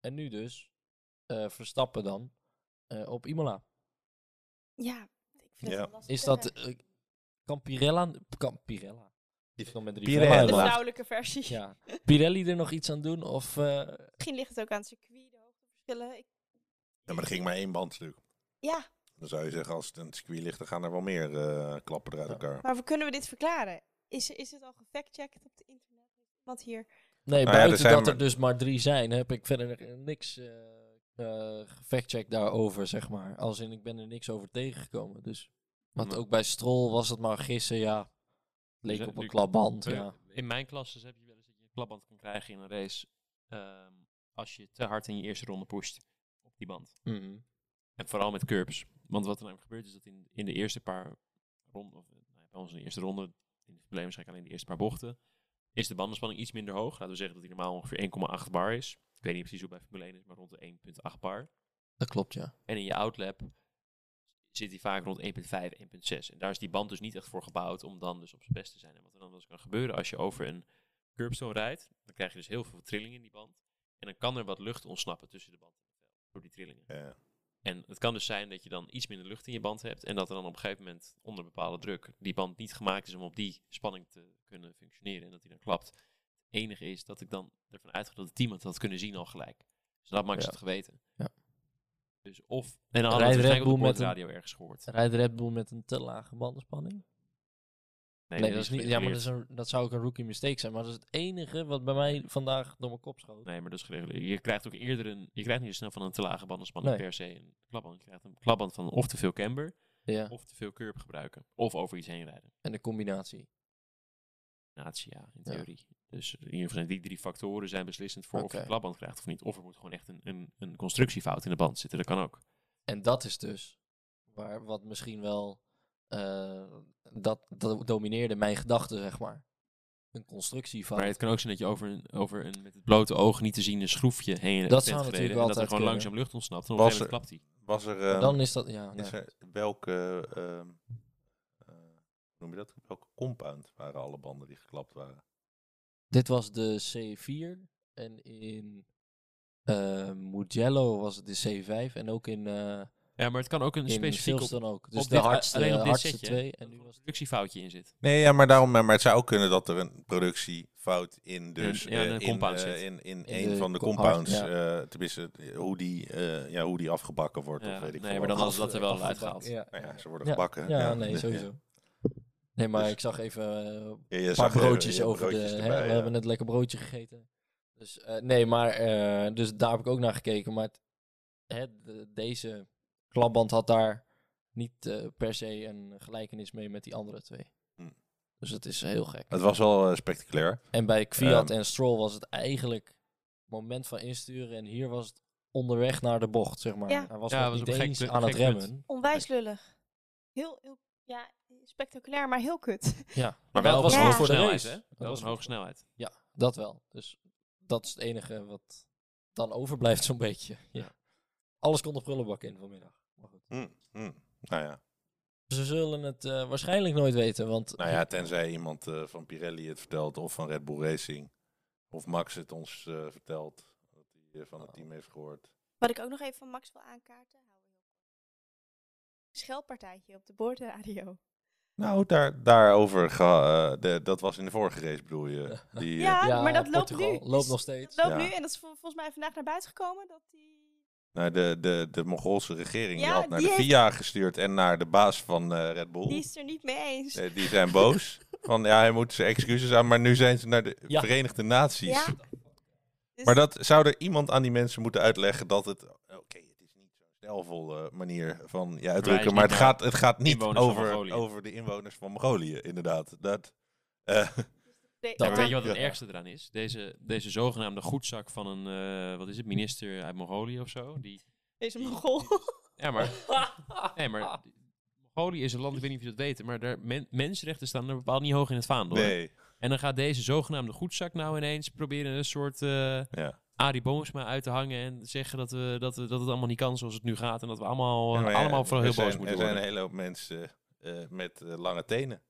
En nu dus eh, Verstappen dan eh, op Imola. Ja, ik vind Ja. het wel lastig Is dat... eh, kan Pirella... Kan Pirella? Met in de vrouwelijke versie. Ja. Pirelli er nog iets aan doen? Of... eh, Misschien ligt het ook aan het circuit, de hoogteverschillen. Ik, Ja, maar er ging maar één bandstuk. ja, Dan zou je zeggen, als het een circuit ligt, dan gaan er wel meer eh, klappen eruit Ja. elkaar. maar hoe kunnen we dit verklaren? Is, is het al gefactcheckt op het internet? Iemand hier... Nee, Nou ja, er buiten dat er maar- dus maar drie zijn, heb ik verder niks gefactcheckt daarover, zeg maar. Als in, ik ben er niks over tegengekomen. Dus wat Nee. ook bij Strol was het maar gissen, ja. Leek Dus, op eh, een klapband, Eh, ja. In mijn klasses heb je wel eens dat je een klapband kan krijgen in een race. ehm, als je te hard in je eerste ronde pusht op die band. Mhm. En vooral met curbs. Want wat er namelijk gebeurt is dat in, in de eerste paar ronden, of eh, nou bij ons in de eerste ronde, in het probleem waarschijnlijk alleen de eerste paar bochten, is de bandenspanning iets minder hoog. Laten we zeggen dat die normaal ongeveer 1,8 bar is. Ik weet niet precies hoe bij Formule 1 is, maar rond de 1,8 bar. Dat klopt, ja. En in je outlap zit hij vaak rond 1.5, 1.6. En daar is die band dus niet echt voor gebouwd om dan dus op zijn best te zijn. En wat er dan dus kan gebeuren als je over een curbstone rijdt, dan krijg je dus heel veel trilling in die band. En dan kan er wat lucht ontsnappen tussen de band en het vel, door die trillingen. Ja. En het kan dus zijn dat je dan iets minder lucht in je band hebt en dat er dan op een gegeven moment onder bepaalde druk die band niet gemaakt is om op die spanning te kunnen functioneren en dat die dan klapt. Enige is dat ik dan ervan uitga dat het team het had kunnen zien al gelijk. Dus dat maakt Ja. ze het geweten. Ja. Dus of... En dan hadden we het op Bull de met radio ergens gehoord. Rijdt Red Bull met een te lage bandenspanning? Nee, dat is niet. Ja, maar dat, is een, dat zou ook een rookie mistake zijn. Maar dat is het enige wat bij mij vandaag door mijn kop schoot. Nee, maar dat is geregeld. Je krijgt ook eerder een... Je krijgt niet zo snel van een te lage bandenspanning Nee. per se een klapband. Je krijgt een klapband van of te veel camber, Ja. of te veel curb gebruiken. Of over iets heen rijden. En de combinatie. Natie, ja, in Ja. theorie. Dus in ieder geval die drie factoren zijn beslissend voor of je een klapband krijgt of niet. Of er moet gewoon echt een, een, een constructiefout in de band zitten. Dat kan ook. En dat is dus waar, wat misschien wel. eh, dat, dat domineerde mijn gedachten, zeg maar. Een constructie van. Maar het kan ook zijn dat je over een, over een met het blote oog niet te zien een schroefje heen Dat bent zou gereden en dat er gewoon kunnen. langzaam lucht ontsnapt. En op een Was gegeven moment klapt hij. Was er, Maar ehm, dan is dat. Ja, is nee. er welke, ehm, eh, noem je dat? Welke compound waren alle banden die geklapt waren? Dit was de C4. En in eh Mugello was het de C5. En ook in, eh Ja, maar het kan ook een specifiek op, Silverstone ook. Dus op de dit- hardste, alleen op dit hardste setje, twee. En er nu een was het productiefoutje in zit. Nee, ja, maar daarom, maar het zou ook kunnen dat er een productiefout in, dus ja, eh, een in, in, in, In een de van de co- compounds, hard, eh, tenminste, hoe die, eh, ja, hoe die afgebakken wordt. Ja, of weet ik nee, maar dan hadden ze dat er wel uitgehaald. Ja. Nou ja, ze worden Ja, gebakken. Ja, ja. nee, Ja. sowieso. Nee, maar Dus- ik zag even eh, Ja, een paar zag er- broodjes over broodjes de. erbij, hè, we hebben net lekker broodje gegeten. Dus eh, nee, maar eh, dus daar heb ik ook naar gekeken. Maar het- hè, de- deze klapband had daar niet eh, per se een gelijkenis mee met die andere twee. Hm. Dus het is heel gek. Het was wel eh, spectaculair. En bij Kwiat Ehm. en Stroll was het eigenlijk moment van insturen. En hier was het onderweg naar de bocht, zeg maar. Ja. Hij was Ja, nog was niet eens aan het remmen. Onwijs lullig. Heel, heel, ja, spectaculair, maar heel kut. Ja, Maar wel was een hoge voor de snelheid, race. hè? Dat was een hoge snelheid. Ja, dat wel. Dus dat is het enige wat dan overblijft zo'n beetje. Ja. Alles komt op prullenbak in vanmiddag. Maar goed. Hm, hm. Nou ja. Ze zullen het eh, waarschijnlijk nooit weten, want Nou ja, tenzij iemand eh, van Pirelli het vertelt of van Red Bull Racing. Of Max het ons eh, vertelt. Dat hij van het team heeft gehoord. Wat ik ook nog even van Max wil aankaarten. hou heel kort. Schelpartijtje op de boordradio. Nou, daar, daarover, ga, eh, de, dat was in de vorige race bedoel je. Die, eh, Ja, ja, maar dat loopt Portugal nu. loopt Dus nog steeds. Dat loopt Ja. nu en dat is vol- volgens mij vandaag naar buiten gekomen. Dat die... nou, de, de, de Mongoolse regering die Ja, had naar die de heeft- FIA gestuurd en naar de baas van eh, Red Bull. die is er niet mee eens. Die zijn boos. van ja, hij moet zijn excuses aan, maar nu zijn ze naar de Ja. Verenigde Naties. Ja. Dus- Maar dat zou er iemand aan die mensen moeten uitleggen dat het. Oké, stijlvolle manier van je uitdrukken, maar het gaat, het gaat niet over, over de inwoners van Mongolië, inderdaad. Dat, eh, De- Dat Ja, ja. weet je wat het Ja. ergste eraan is? Deze, deze zogenaamde goedzak van een, eh, wat is het, minister uit Mongolië of zo. Die, Deze Mongool. ja, maar, nee, maar Mongolië is een land, ik weet niet of je dat weet, maar daar, men- mensenrechten staan er bepaald niet hoog in het vaandel. Nee. En dan gaat deze zogenaamde goedzak nou ineens proberen een soort eh Ja. Arie Boomsma uit te hangen en zeggen dat, we, dat, we, dat het allemaal niet kan zoals het nu gaat. En dat we allemaal, Ja, maar ja, allemaal vooral heel boos moeten Er zijn worden. een hele hoop mensen eh, met eh, lange tenen.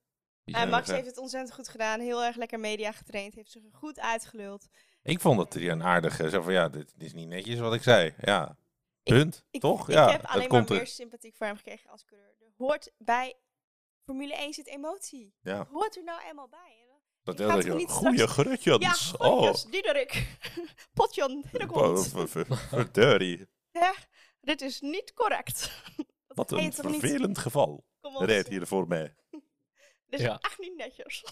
Max heeft het ontzettend goed gedaan. Heel erg lekker media getraind. Heeft zich er goed uitgeluld. Ik vond dat hij een aardige, zo van ja, dit, dit is niet netjes wat ik zei. Ja, punt. Ik, Toch? Ik ja, heb het alleen maar komt er. meer sympathiek voor hem gekregen als coureur. Er hoort bij Formule 1 zit emotie. Ja, Hoort er nou eenmaal bij. Dat niet Goeie straks- gerutjans. Ja, oh, Diederik. Potjan, verdorie. Ja, dit is niet correct. Dat Wat een toch niet- vervelend geval. Kom op, Reed hier voor mij. Dit is Ja. echt niet netjes.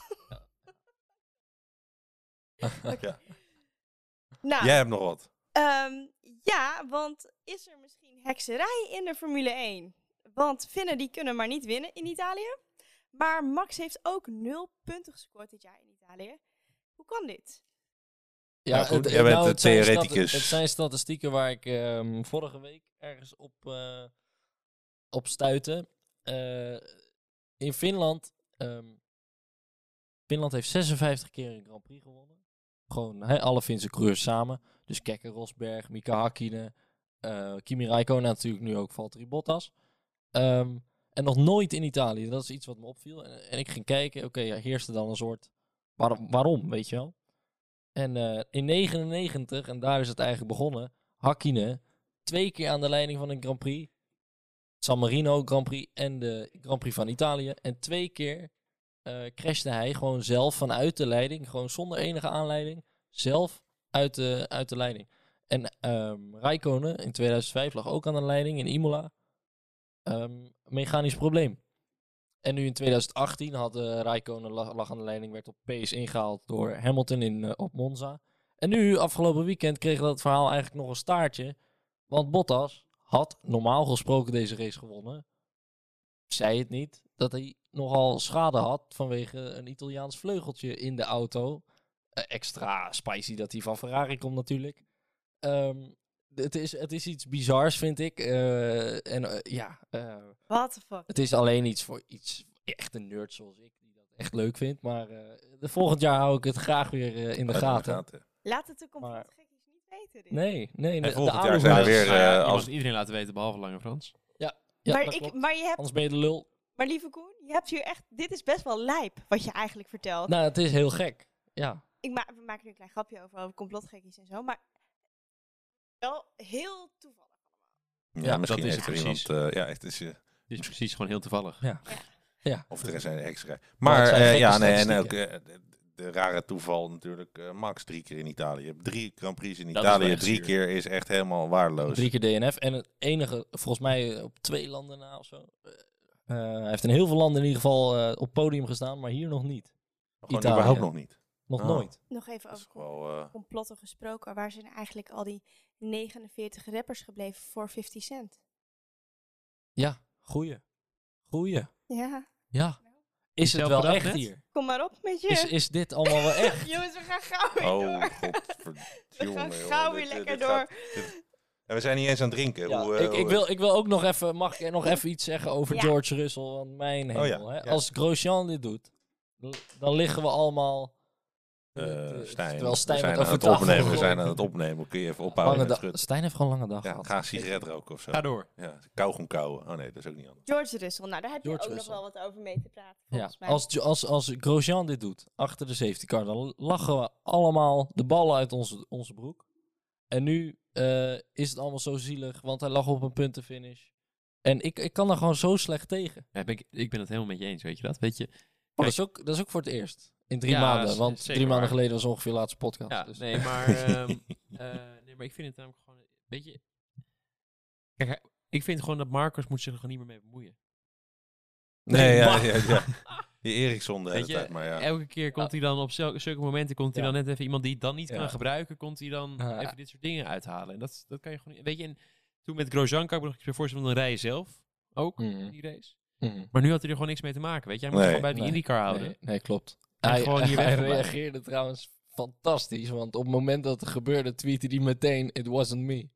Ja. Nou, Jij hebt nog wat. Ehm, ja, want is er misschien hekserij in de Formule 1? Want Finnen die kunnen maar niet winnen in Italië. Maar Max heeft ook nul punten gescoord dit jaar in Italië. Hoe kan dit? Ja, Nou goed, het- jij bent nou, het theoreticus. Het zijn statistieken waar ik ehm, vorige week ergens op, eh, op stuitte. Eh, in Finland. ehm, Finland heeft 56 keer een Grand Prix gewonnen. Gewoon hè, alle Finse coureurs samen. Dus Kekker, Rosberg, Mika Hakkinen, eh, Kimi Räikkönen natuurlijk nu ook Valtteri Bottas. Ehm, en nog nooit in Italië. Dat is iets wat me opviel. En, en ik ging kijken. Oké, ja, heerste dan een soort... Waarom, weet je wel? En eh, in 99, en daar is het eigenlijk begonnen, Hakkinen twee keer aan de leiding van een Grand Prix. San Marino Grand Prix en de Grand Prix van Italië. En twee keer eh crashte hij gewoon zelf vanuit de leiding, gewoon zonder enige aanleiding, zelf uit de, uit de leiding. En ehm Räikkönen in 2005 lag ook aan de leiding in Imola. Ehm, mechanisch probleem. En nu in 2018 had uh, Räikkönen lag, lag aan de leiding, werd op pace ingehaald door Hamilton in, eh, op Monza. En nu, afgelopen weekend, kreeg dat verhaal eigenlijk nog een staartje. Want Bottas had normaal gesproken deze race gewonnen. Zei het niet, dat hij nogal schade had vanwege een Italiaans vleugeltje in de auto. Eh, extra spicy dat hij van Ferrari komt natuurlijk. Ehm, het, is, het is iets bizars, vind ik. Eh, en eh, ja, eh, What the fuck? het is alleen iets voor iets echt een nerd zoals ik, die dat echt leuk vindt. Maar eh, de volgend jaar hou ik het graag weer in de Uit gaten. Laat het de compleet Maar- gekkies niet weten. Dit. Nee, nee. de- volgend jaar zijn hoeders- weer, Nou ja, eh, je als- iedereen laten weten, behalve Lange Frans. Ja, maar, dat ik, klopt. maar je hebt, Anders ben je de lul. maar lieve Koen, je hebt hier echt, dit is best wel lijp wat je eigenlijk vertelt. Nou, het is heel gek. Ja. Ik ma we maken nu een klein grapje over, over complotgekkies en zo, maar wel heel toevallig. Ja, Ja, misschien dat is er het iemand... precies. eh, ja, het is, Het is precies gewoon heel toevallig. Ja. of er zijn extra. Maar Maar eh, gekke ja, nee, en ook de, de rare toeval natuurlijk. eh, Max drie keer in Italië. Drie Grand Prix in Italië. Drie zuur. keer is echt helemaal waardeloos. Drie keer DNF. En het enige, volgens mij op twee landen na of zo. Eh, eh, hij heeft in heel veel landen in ieder geval eh, op podium gestaan, maar hier nog niet. Gewoon Italië. überhaupt nog niet. Nog Oh. nooit. Nog even over wel... eh, complotten gesproken. Waar zijn eigenlijk al die 49 rappers gebleven voor 50 Cent? Ja, goeie. Goeie. Ja, Ja. Is het wel echt net? hier? kom maar op met je. Is, is dit allemaal wel echt? Jongens, we gaan gauw weer oh, door. We godverdomme. gaan gauw weer lekker dit door. gaat- dit- En we zijn niet eens aan het drinken. Ja, Hoe, eh, ik, ik, wil, ik wil ook nog even, mag ik nog even iets zeggen over Ja. George Russell? Want mijn Oh ja, hemel, hè? ja. Als Grosjean dit doet, dan liggen we allemaal... eh, Stijn, terwijl we Stijn zijn met aan het opnemen. We zijn aan het opnemen. Kun je even ophouden? Stijn heeft gewoon een lange dag Ja, gehad. ga een sigaret roken of zo. Ga door. Ja, kauwgom kauwen. Oh nee, dat is ook niet anders. George Russell, nou daar heb George je ook Russell. nog wel wat over mee te praten, Ja, mij. als, als, als Grosjean dit doet, achter de safety car, dan lachen we allemaal de ballen uit onze, onze broek. En nu eh, is het allemaal zo zielig, want hij lag op een puntenfinish. En ik, ik kan daar gewoon zo slecht tegen. Ja, ben ik, ik ben het helemaal met je eens, weet je dat? Weet je? Oh, dat, is ook, dat is ook voor het eerst. In drie Ja, maanden. Want drie maanden waar. geleden was ongeveer de laatste podcast. Ja, dus. nee, maar, ehm, eh, nee, maar ik vind het namelijk gewoon, weet je, kijk, hij- ik vind gewoon dat Marcus moet zich er gewoon niet meer mee bemoeien. Nee, ja, ja, ja. Die Eriksson de hele Weet je, tijd, maar ja. elke keer komt hij dan op zulke, momenten, komt hij dan net even iemand die het dan niet Ja. kan gebruiken, komt hij dan Ja. even dit soort dingen uithalen. En dat, dat kan je gewoon niet, weet je, en toen met Grosjean kan ik me nog iets bij voorstellen van een rij zelf, ook, Mhm. die race. Mhm. Maar nu had hij er gewoon niks mee te maken, weet je. Hij moet Nee, gewoon bij die nee, IndyCar houden. Nee, nee, klopt. Hij, gewoon hier reageerde trouwens fantastisch, want op het moment dat het gebeurde, tweette hij meteen: It wasn't me.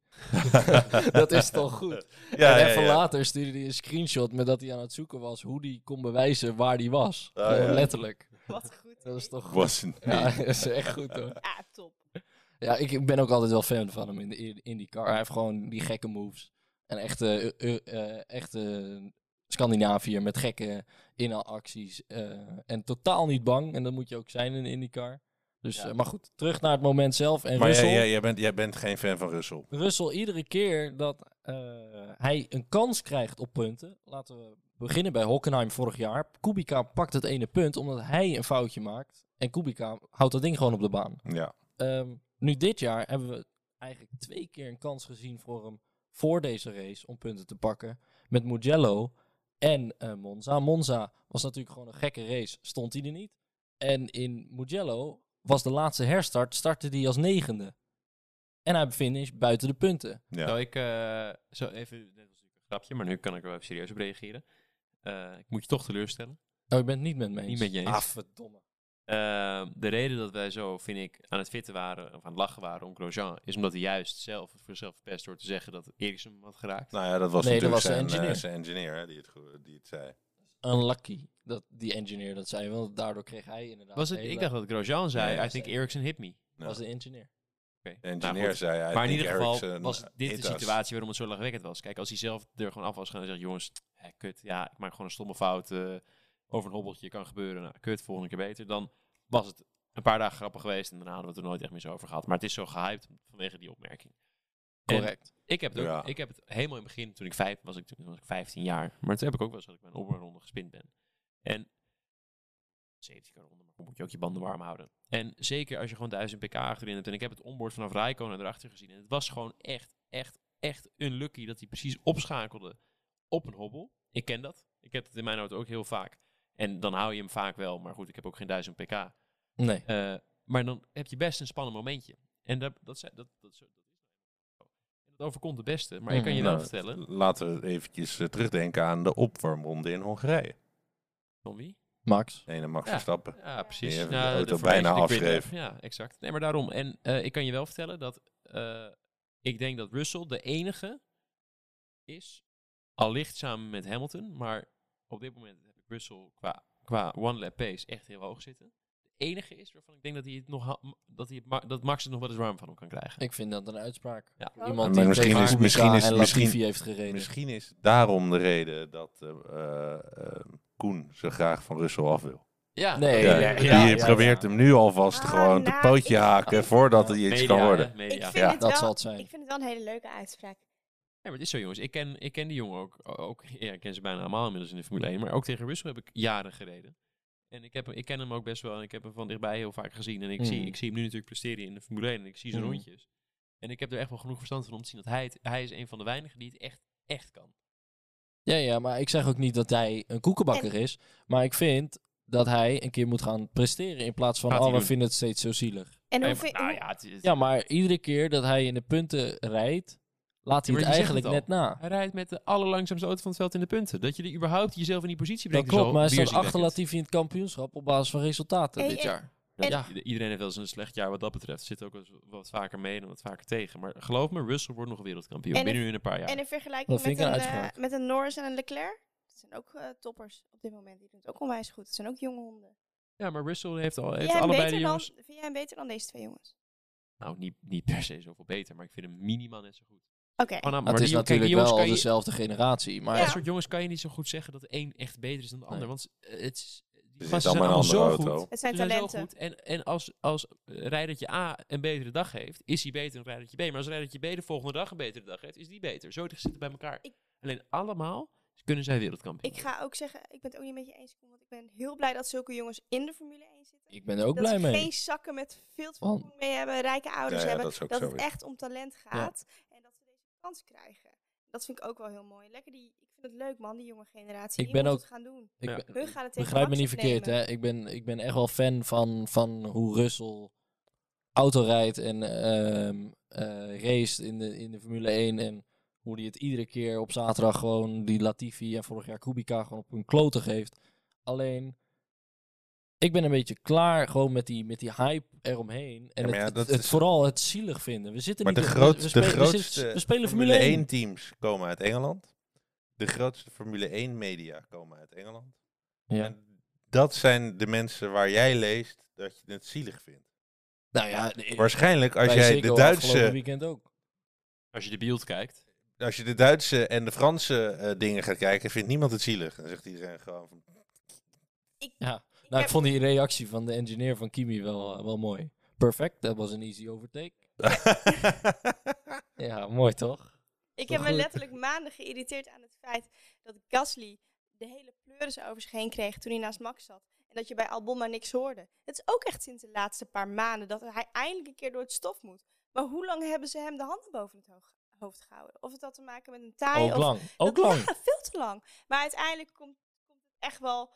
dat is toch goed? Ja, en even ja. later stuurde hij een screenshot met dat hij aan het zoeken was hoe hij kon bewijzen waar hij was. Ah, ja. letterlijk. Wat goed. Dat is toch goed? Wasn't. Ja, dat is echt goed hoor. Ja, top. Ja, ik ik ben ook altijd wel fan van hem in de in- IndyCar. Hij heeft gewoon die gekke moves. En echte, eh, eh, eh, echte Scandinaviër met gekke inhaalacties. eh, en totaal niet bang. En dat moet je ook zijn in de IndyCar. Dus, Ja. eh, maar goed, terug naar het moment zelf. En Maar Russell, jij, jij, jij bent, jij bent geen fan van Russell. Russell, iedere keer dat eh, hij een kans krijgt op punten. Laten we beginnen bij Hockenheim vorig jaar. Kubica pakt het ene punt omdat hij een foutje maakt. En Kubica houdt dat ding gewoon op de baan. Ja. Ehm, nu dit jaar hebben we eigenlijk twee keer een kans gezien voor hem voor deze race om punten te pakken. Met Mugello en eh, Monza. Monza was natuurlijk gewoon een gekke race, stond hij er niet. En in Mugello was de laatste herstart, startte hij als negende. En hij finished buiten de punten. ja. Zou ik eh, zo even, dit was natuurlijk een grapje, maar nu kan ik er wel even serieus op reageren. Eh, ik moet je toch teleurstellen. Oh, je bent het niet met me eens. Niet met je eens. Ah, verdomme. Eh, de reden dat wij zo, vind ik, aan het fitten waren, of aan het lachen waren om Grosjean, is omdat hij juist zelf voor zichzelf verpest door te zeggen dat Ericsson hem had geraakt. Nou ja, dat was Nee, dat natuurlijk was de zijn, eh, engineer. zijn engineer hè, die, het, die het zei. Unlucky dat die engineer dat zei, want daardoor kreeg hij inderdaad... Was het, hele- ik dacht dat Grosjean zei, Nee, I think Ericsson hit me. Nou, was de engineer. Oké, de nou engineer zei, I Maar in think ieder geval Ericsson was dit de us. situatie waarom het zo lachwekkend was. Kijk, als hij zelf er gewoon af was gaan en zegt, jongens, hè, kut, ja, ik maak gewoon een stomme fout, eh, over een hobbeltje kan gebeuren, nou, kut, volgende keer beter, dan was het een paar dagen grappig geweest en daarna hadden we het er nooit echt meer zo over gehad. Maar het is zo gehyped vanwege die opmerking. En Correct. Ik heb, het ook, Ja. ik heb het helemaal in het begin, toen ik vijf was, ik, toen was ik 15 jaar. Maar toen heb ik ook wel eens dat ik bij een openronde gespind ben. En 70 keer ronde, maar dan moet je ook je banden warm houden. En zeker als je gewoon 1000 pk achterin hebt. En ik heb het onboard vanaf Raikkonen erachter gezien. En het was gewoon echt, echt, echt unlucky dat hij precies opschakelde op een hobbel. Ik ken dat. Ik heb het in mijn auto ook heel vaak. En dan hou je hem vaak wel. Maar goed, ik heb ook geen 1000 pk. Nee. Eh, maar dan heb je best een spannend momentje. En dat, dat, dat, dat, is- dat is dat overkomt de beste. Maar ik kan je wel Nou, vertellen. Laten we eventjes eh, terugdenken aan de opwarmronde in Hongarije. Van wie? Max. Nee, Max Ja. Verstappen. Ja, precies. Die heeft Nou, de auto Formation bijna afschreef. Ja, exact. Nee, maar daarom. En eh, ik kan je wel vertellen dat eh, ik denk dat Russell de enige is, allicht samen met Hamilton, maar op dit moment Russell qua, qua one lap pace echt heel hoog zitten. De enige is waarvan ik denk dat hij het nog dat, hij het ma- dat Max het nog wel eens warm van hem kan krijgen. Ik vind dat een uitspraak. Ja. Iemand Maar die misschien is- misschien is- en misschien- heeft gereden. Misschien is daarom de reden dat eh, Koen zo graag van Russell af wil. Ja, Nee, Ja, ja, die ja, probeert ja. hem nu alvast Ah, gewoon te nou, pootje ik- haken voordat hij iets media, kan worden. media. Ik vind, Ja, het dat zal het zijn. ik vind het wel een hele leuke uitspraak. Ja, maar het is zo, jongens. Ik ken, ik ken die jongen ook. ook ja, ik ken ze bijna allemaal inmiddels in de Formule 1. Maar ook tegen Russell heb ik jaren gereden. En ik, heb, hem- ik ken hem ook best wel. En ik heb hem van dichtbij heel vaak gezien. En ik, zie, Mm. ik zie hem nu natuurlijk presteren in de Formule 1. En ik zie zijn Mm. rondjes. En ik heb er echt wel genoeg verstand van om te zien dat hij, het, hij is een van de weinigen die het echt, echt kan. Ja, ja, maar ik zeg ook niet dat hij een koekenbakker is. Maar ik vind dat hij een keer moet gaan presteren. In plaats van, Gaat oh, we doen. vinden het steeds zo zielig. En nou Ja, maar iedere keer dat hij in de punten rijdt, laat hij het eigenlijk het net na. Hij rijdt met de allerlangzaamste auto van het veld in de punten. Dat je er überhaupt jezelf in die positie Dat brengt. klopt, is al maar hij staat achter weerzinwekkend. Latifi in het kampioenschap op basis van resultaten Hey, dit en- jaar. en- ja. Iedereen heeft wel eens een slecht jaar wat dat betreft. Zit ook wat vaker mee en wat vaker tegen. Maar geloof me, Russell wordt nog wereldkampioen. En binnen in- nu in een paar jaar. En in vergelijking Dat met een, een eh, met een Norris en een Leclerc, dat zijn ook eh, toppers op dit moment. Die doen het ook onwijs goed. Het zijn ook jonge honden. Ja, maar Russell heeft, al, Vind heeft jij, hem allebei beter de dan, jongens... vind jij hem beter dan deze twee jongens? Nou, niet, niet per se zoveel beter, maar ik vind hem minimaal net zo goed. Oké. Maar het is die natuurlijk wel je- dezelfde generatie. Maar Ja. Dat soort jongens kan je niet zo goed zeggen dat de een echt beter is dan de ander. Nee. Want eh, het is, gasten zijn allemaal zo auto. goed. Het zijn Ze zijn zo talenten. goed. En, en als, als rijdertje A een betere dag heeft, is hij beter dan rijdertje B. Maar als rijdertje B de volgende dag een betere dag heeft, is die beter. Zo zitten ze bij elkaar. Ik- Alleen allemaal kunnen zij wereldkampioen Ik ga ook zeggen, ik ben het ook niet met je eens, want ik ben heel blij dat zulke jongens in de Formule 1 zitten. ik ben er ook dat blij ze mee. geen zakken met veel te veel mee hebben, rijke ouders Ja, ja, hebben. dat het echt om talent gaat. Ze kans krijgen. Dat vind ik ook wel heel mooi. Lekker die, ik vind het leuk man, die jonge generatie. Ik die ben moet ook- het gaan doen. Ik Ja. ben- gaan het Begrijp me niet verkeerd, hè. Ik ben, ik ben echt wel fan van, van hoe Russell auto rijdt en ehm eh race in de, in de Formule 1. En hoe hij het iedere keer op zaterdag gewoon die Latifi en vorig jaar Kubica gewoon op hun kloten geeft. Alleen, ik ben een beetje klaar gewoon met die, met die hype eromheen. En Ja, het, het- het is- vooral het zielig vinden. We zitten Maar niet de, groot, we, de spelen, grootste zitten- we spelen Formule 1. teams komen uit Engeland. De grootste Formule 1 media komen uit Engeland. Ja. En dat zijn de mensen waar jij leest dat je het zielig vindt. Nou ja, de- Waarschijnlijk als jij de Duitse, weekend ook. Als je de beeld kijkt. als je de Duitse en de Franse eh, dingen gaat kijken, vindt niemand het zielig. Dan zegt iedereen gewoon van, Ja. Ik Nou, heb- ik vond die reactie van de engineer van Kimi wel, eh, wel mooi. Perfect, dat was een easy overtake. Ja, mooi toch? Ik heb me letterlijk maanden geïrriteerd aan het feit dat Gasly de hele pleuris over zich heen kreeg toen hij naast Max zat. En dat je bij Albon maar niks hoorde. Het is ook echt sinds de laatste paar maanden dat hij eindelijk een keer door het stof moet. Maar hoe lang hebben ze hem de handen boven het hoofd gehouden? Of het had te maken met een taai Ook of... lang, ook lang. Ja, veel te lang. Maar uiteindelijk komt, komt het echt wel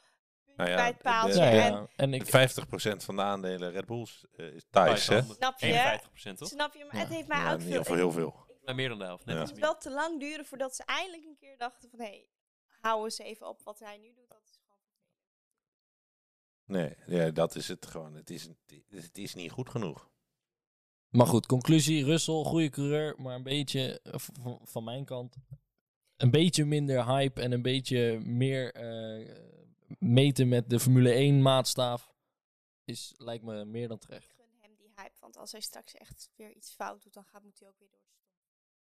Nou ja, bij het de- paaltje. Ja, En ja. En ik, 50% van de aandelen Red Bulls eh, is Thais, hè? Snap je? 51% toch? snap je? Maar Ja. het heeft mij Ja, ook veel... ieder geval heel veel. Meer dan de helft. Net Het wel te lang duren voordat ze eindelijk een keer dachten van... Hé, hey, hou eens even op wat hij nu doet. Dat is gewoon... Nee, ja, dat is het gewoon. Het is, het is niet goed genoeg. maar goed, conclusie. Russell, goede coureur, maar een beetje, eh, van mijn kant, een beetje minder hype en een beetje meer eh, meten met de Formule 1 maatstaaf is, lijkt me meer dan terecht. Ik gun hem die hype, want als hij straks echt weer iets fout doet, dan gaat, moet hij ook weer door.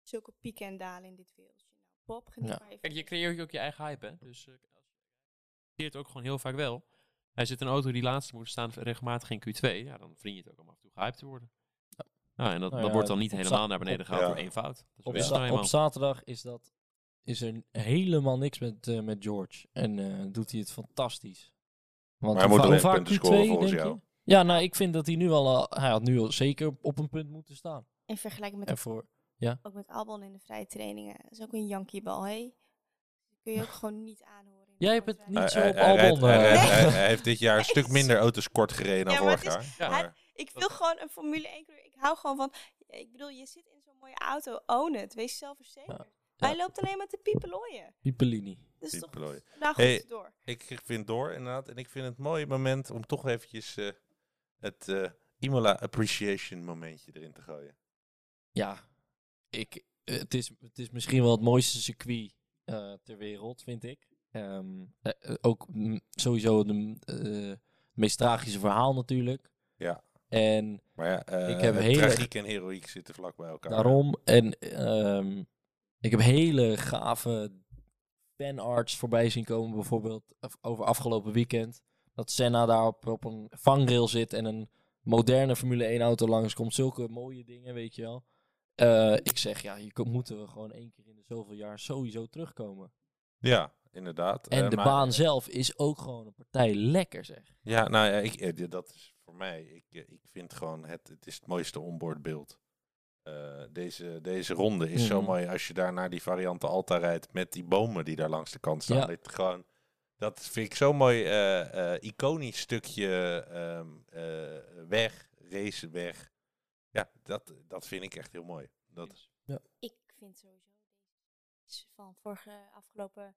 Zulke pieken en dalen in dit wereldje. Nou, Bob, geniet Ja. maar even. Kijk, je creëert ook je eigen hype, hè. Dus als je het ook gewoon heel vaak wel. Hij zit in een auto die laatste moet staan, regelmatig in Q2. Ja, dan verdien je het ook om af en toe gehyped te worden. Ja, en dat, Nou dat wordt dan niet helemaal naar beneden gehaald ja. door één fout. Dat is Op, za- nou op zaterdag is, dat, is er helemaal niks met, eh, met George. En eh, doet hij het fantastisch. Want Maar hij moet alleen punten scoren Q2, volgens denk jou. je? Ja, nou, ik vind dat hij nu al... eh, hij had nu al zeker op een punt moeten staan. In vergelijking met, En voor... ook met Albon in de vrije trainingen. Dat is ook een jankiebal, hé. Dat kun je ook gewoon niet aanhoren. Jij hebt het niet zo Hij- op Albon. hij, heeft dit jaar een stuk minder auto's kort gereden dan Ja, vorig jaar. Ja. Maar- Ik wil gewoon een Formule 1 coureur. Ik hou gewoon van... Ik bedoel, je zit in zo'n mooie auto. Own het. Wees zelfverzekerd. Hij loopt alleen maar te piepelooien. Piepelini. Dus toch... Piepelooien. Nou goed, Hey. door. Ik vind door inderdaad. En ik vind het een mooi moment om toch eventjes eh, het eh, Imola Appreciation momentje erin te gooien. Ja, ik, het, is, het is misschien wel het mooiste circuit eh, ter wereld, vind ik. Ehm, eh, eh, ook mm, sowieso de eh, meest tragische verhaal natuurlijk. Ja. En Maar ja, eh, Ik heb het hele- tragiek en heroïek zitten vlak bij elkaar. daarom, en ehm, ik heb hele gave fanarts voorbij zien komen, bijvoorbeeld over afgelopen weekend. Dat Senna daar op, op een vangrail zit en een moderne Formule 1 auto langskomt. Zulke mooie dingen, weet je wel. Eh, ik zeg, ja, hier moeten we gewoon één keer in de zoveel jaar sowieso terugkomen. Ja, inderdaad. En Eh, de maar- baan zelf is ook gewoon een partij lekker, zeg. Ja, nou ja, ik, eh, dat is voor mij. Ik, ik vind gewoon het, het is het mooiste onboardbeeld. Eh deze, deze ronde is zo mooi als je daar naar die variante Alta rijdt met die bomen die daar langs de kant staan. Ja. Dit gewoon, dat vind ik zo'n mooi eh, eh, iconisch stukje ehm, eh, weg, raceweg. Ja, dat, dat vind ik echt heel mooi. Dat, Ik vind sowieso deze van vorige afgelopen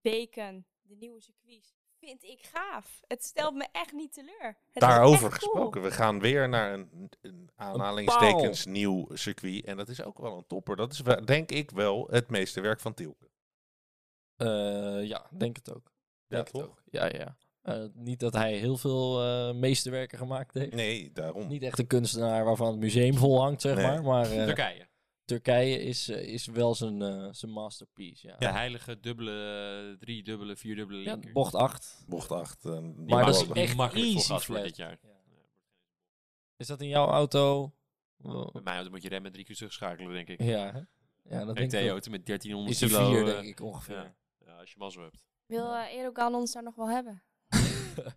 weken, de nieuwe circuits, vind ik gaaf. Het stelt me echt niet teleur. Het Daarover echt cool. gesproken. We gaan weer naar een, een aanhalingstekens nieuw circuit. En dat is ook wel een topper. Dat is denk ik wel het meeste werk van Tielke. Eh, ja, denk het ook. Ja, Denk het toch? ook. Ja, ja. Eh, niet dat hij heel veel eh meesterwerken gemaakt heeft. Nee, daarom. Niet echt een kunstenaar waarvan het museum vol hangt, zeg Nee. maar. Maar eh, Turkije. Turkije is, eh, is wel zijn, eh, zijn masterpiece. Ja. De heilige dubbele, drie dubbele, vier dubbele Ja, linker. bocht 8. Bocht 8. Maar dat is echt makkelijk voor easy wordt flat. dit jaar. Is dat in jouw auto? Wel- Bij mij moet je remmen drie keer terugschakelen, denk ik. Ja, hè? ja dat denk ik wel. auto met 1300 Is er kilo. vier, eh, denk ik, ongeveer. ja. Ja, als je mazzel hebt. Wil eh Erogan ons daar nog wel hebben?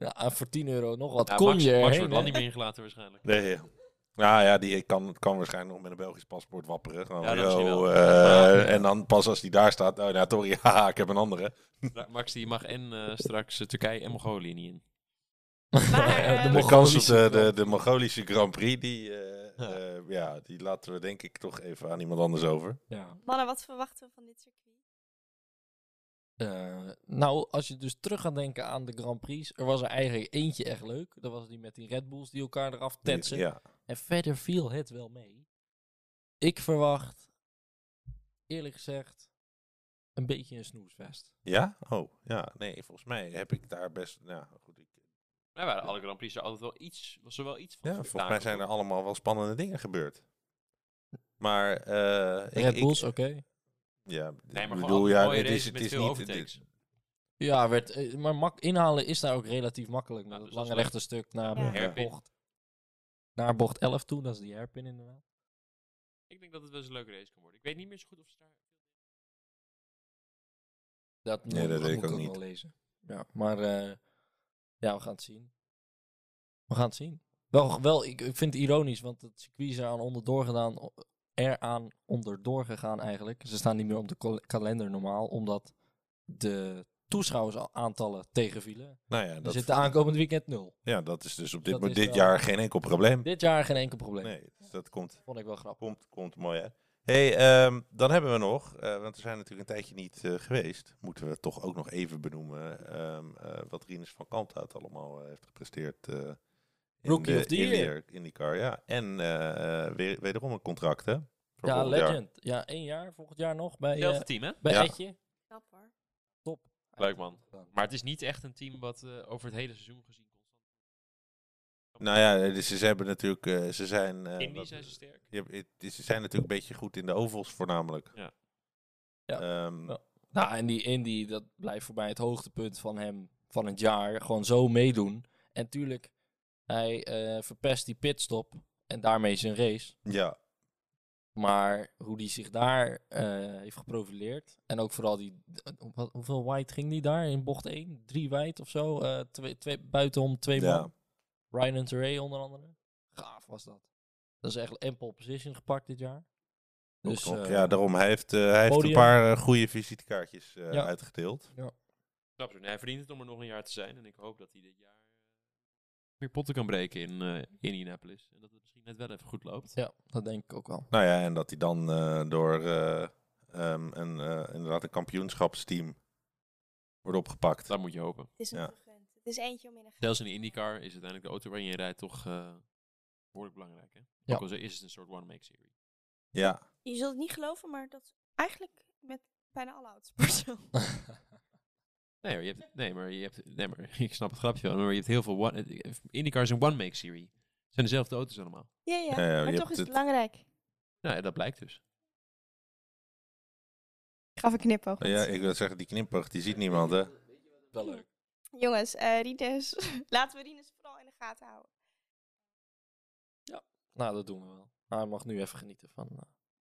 Ja, voor 10 euro nog wat Ja, kon Max, je Max wordt wel niet meer ingelaten waarschijnlijk. Nee, ja. Nou ja, die kan, kan waarschijnlijk nog met een Belgisch paspoort wapperen. Gewoon, Ja, dat yo, eh, Ja. En dan pas als die daar staat. Oh, nou, sorry, haha, ik heb een andere. Max die mag en eh, straks eh, Turkije en Mongolië niet in. Maar, De, De kans op Mongolische de, de, Mongolische Grand Prix, die, eh, Ja. eh, ja, die laten we denk ik toch even aan iemand anders over. Ja. Mannen, wat verwachten we van dit circuit? Eh, nou, als je dus terug gaat denken aan de Grand Prix, er was er eigenlijk eentje echt leuk. Dat was die met die Red Bulls die elkaar eraf tetsen. Ja. En verder viel het wel mee. Ik verwacht, eerlijk gezegd, een beetje een snoesfest. ja? Oh, ja. Nee, volgens mij heb ik daar best... Ja, goed. Ik, Maar waren alle Grand Prix er altijd wel iets, was er wel iets van ja, volgens mij zijn er allemaal wel spannende dingen gebeurd. Maar... eh ik, Red ik- Bulls, oké. Ja, Nee, maar bedoel, ja, mooie het is, races het met is veel niet... overtakes. dit- Ja, werd, eh, maar mak inhalen is daar ook relatief makkelijk. Met Nou, dus lange rechte stuk naar, Ja. de bocht, naar bocht 11 toe. Dat is die hairpin inderdaad. Ik denk dat het wel eens een leuke race kan worden. Ik weet niet meer zo goed of ze daar... Dat, Nee, moet- dat weet ik ook nog niet. wel lezen. Ja, maar eh, ja, we gaan het zien. We gaan het zien. Wel, wel ik, ik vind het ironisch, want het circuit is eraan onderdoor gedaan, eraan onderdoor gegaan eigenlijk. Ze staan niet meer op de kal- kalender normaal, omdat de toeschouwersaantallen tegenvielen. Nou ja, Er dat, zit de aankomend weekend nul. ja, dat is dus op dit, Dat mo- is dit wel- jaar geen enkel probleem. Dit jaar geen enkel probleem. Nee, dus dat komt, Vond ik wel grappig. komt, komt mooi uit. hey, ehm, dan hebben we nog, eh, want we zijn natuurlijk een tijdje niet eh, geweest, moeten we toch ook nog even benoemen ehm, eh, wat Rinus van Kalmthout allemaal eh, heeft gepresteerd. eh in Rookie de of the year. IndyCar- IndyCar, ja. En weer, wederom een contract, hè? Ja, jaar. legend. Ja, één jaar volgend jaar nog bij, Hetzelfde eh team, hè? bij Ja. Etje. Knap hoor. Leuk, man. Maar het is niet echt een team wat eh, over het hele seizoen gezien constant... Nou ja, dus ze hebben natuurlijk, eh, ze zijn... eh, Indy wat- zijn ze sterk. je hebt- het is- ze zijn natuurlijk een beetje goed in de ovals voornamelijk. Ja. Ja. Ehm, Ja. Nou, en die Indy, dat blijft voor mij het hoogtepunt van hem van het jaar. Gewoon zo meedoen. En tuurlijk, hij eh, verpest die pitstop en daarmee zijn race. ja. Maar hoe die zich daar eh, heeft geprofileerd. En ook vooral die. Wat, hoeveel white ging die daar in bocht 1? Drie white of zo? Eh, twee, twee, buitenom twee Ja. man. Ryan Hunter onder andere. Gaaf was dat. Dat is echt een pole position gepakt dit jaar. Dus, Ook eh, ja, daarom. Hij heeft, eh, hij heeft een paar eh, goede visitekaartjes eh, Ja. uitgedeeld. Nee, hij verdient het om er nog een jaar te zijn. En ik hoop dat hij dit jaar weer potten kan breken in eh Indianapolis. En dat het misschien net wel even goed loopt. Ja, dat denk ik ook wel. Nou ja, en dat hij dan eh, door eh, ehm, een, eh, inderdaad een kampioenschapsteam wordt opgepakt. Dat moet je hopen. Het is hem Ja. Het is eentje om in een Zelfs in de IndyCar is uiteindelijk de auto waarin je rijdt toch eh behoorlijk belangrijk. Hè? Ja. Ook al is het een soort one-make series. Ja, Je zult het niet geloven, maar dat is eigenlijk met bijna alle autosporten zo. Nee, maar je hebt, nee, maar je hebt, nee, maar ik snap het grapje wel. Maar je hebt heel veel one, IndyCar is een one-make series. Het zijn dezelfde auto's allemaal. Ja, ja. Ja, ja, maar toch is het belangrijk. Nou ja, dat blijkt dus. Ik gaf een knipoog. ja, ik wil zeggen, die knippig, die ziet niemand, hè? Wel leuk. Jongens, eh Rinus, laten we Rinus vooral in de gaten houden. Nou, dat doen we wel. Maar hij mag nu even genieten van eh,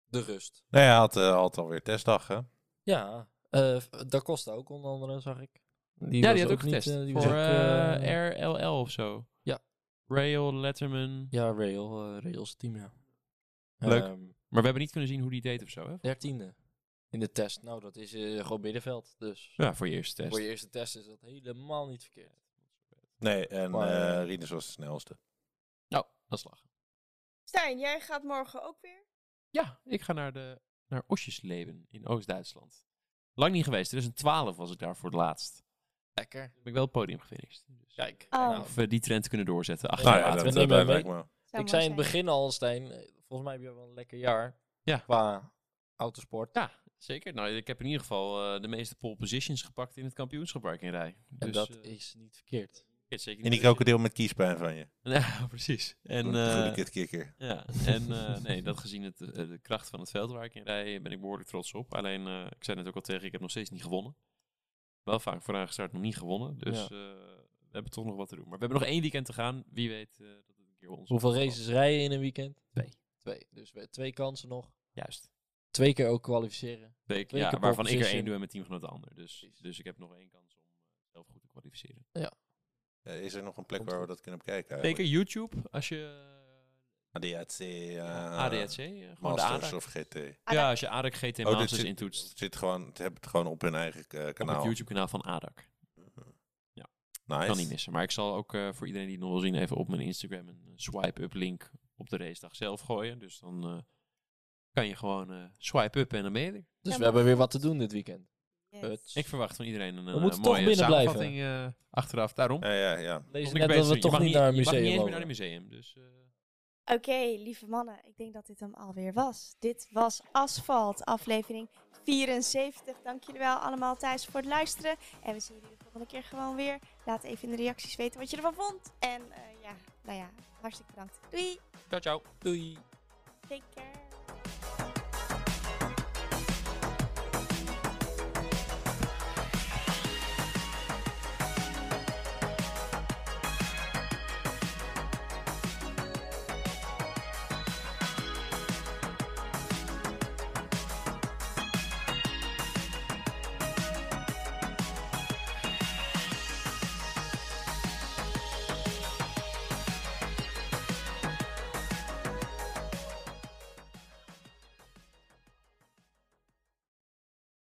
de rust. Nee, hij had, eh, had alweer testdag, hè? Ja, eh Da Costa ook onder andere, zag ik. Die ja, die had ook niet, getest. eh, die voor eh, RLL of zo. Ja. Rail, Letterman. Ja, Rail, Rails team, ja. Leuk. Ehm, Maar we hebben niet kunnen zien hoe die deed of zo. Hè? dertiende in de test. Nou, dat is eh, gewoon middenveld. Dus Ja, voor je eerste test. voor je eerste test is dat helemaal niet verkeerd. Nee, en Maar, Rinus was de snelste. Nou, dat is lachen. Stijn, jij gaat morgen ook weer? Ja, ik ga naar, de, naar Osjesleben in Oost-Duitsland. Lang niet geweest. 2012 was ik daar voor het laatst. Lekker. Heb ik wel het podium gefinished. Dus Kijk. Oh. nou, of we die trend kunnen doorzetten. Acht Nou ja, dat, we dat, lijkt me. Ik zei in het begin al, Stijn, eh, volgens mij heb je wel een lekker jaar Ja. qua autosport. Ja, zeker. Nou, ik heb in ieder geval eh, de meeste pole positions gepakt in het kampioenschap waar ik in rij. En Dus, dat eh, is niet verkeerd. Het zeker En niet die krokodil met kiespijn van je. Ja, precies. En, Een goede kitkikker. ja, en eh, nee, dat gezien het, eh, de kracht van het veld waar ik in rij, ben ik behoorlijk trots op. Alleen, eh, ik zei net ook al tegen, ik heb nog steeds niet gewonnen. Wel vaak vooraan gestart, nog niet gewonnen. Dus Ja. eh, we hebben toch nog wat te doen. Maar we hebben nog één weekend te gaan. Wie weet eh, dat het een keer ons Hoeveel races rijden in een weekend? Twee. Twee. Dus we twee kansen nog. Juist. Twee keer ook kwalificeren. Twee, Twee ja, keer waarvan ik er één doe en mijn teamgenoot de ander. Dus, dus ik heb nog één kans om zelf goed te kwalificeren. Eh, is er nog een plek Komt waar we dat kunnen bekijken? Zeker YouTube, als je ADAC, eh, ADAC, eh, gewoon Masters of GT. Ja, als je ADAC GT dit Masters zit, intoetst zit gewoon, het hebben het gewoon op hun eigen eh, op kanaal. het YouTube kanaal van ADAC. Ja. Nice. Kan niet missen. Maar ik zal ook eh, voor iedereen die het nog wil zien even op mijn Instagram een swipe-up link op de racedag zelf gooien. Dus dan eh, kan je gewoon eh, swipe up en dan ben je er. Dus Ja, we hebben weer wat te doen dit weekend. Yes. Ik verwacht van iedereen een, We eh, toch mooie binnen blijven. samenvatting eh, achteraf. Daarom. Ja, ja, ja. Net dat we toch niet naar een Je mag niet museum eens meer naar een museum. Dus, eh, Oké, lieve mannen, ik denk dat dit hem alweer was. Dit was Asfalt, aflevering 74. Dank jullie wel allemaal thuis voor het luisteren. En we zien jullie de volgende keer gewoon weer. Laat even in de reacties weten wat je ervan vond. En eh, ja, nou ja, hartstikke bedankt. Doei, ciao, ciao. Doei. take care.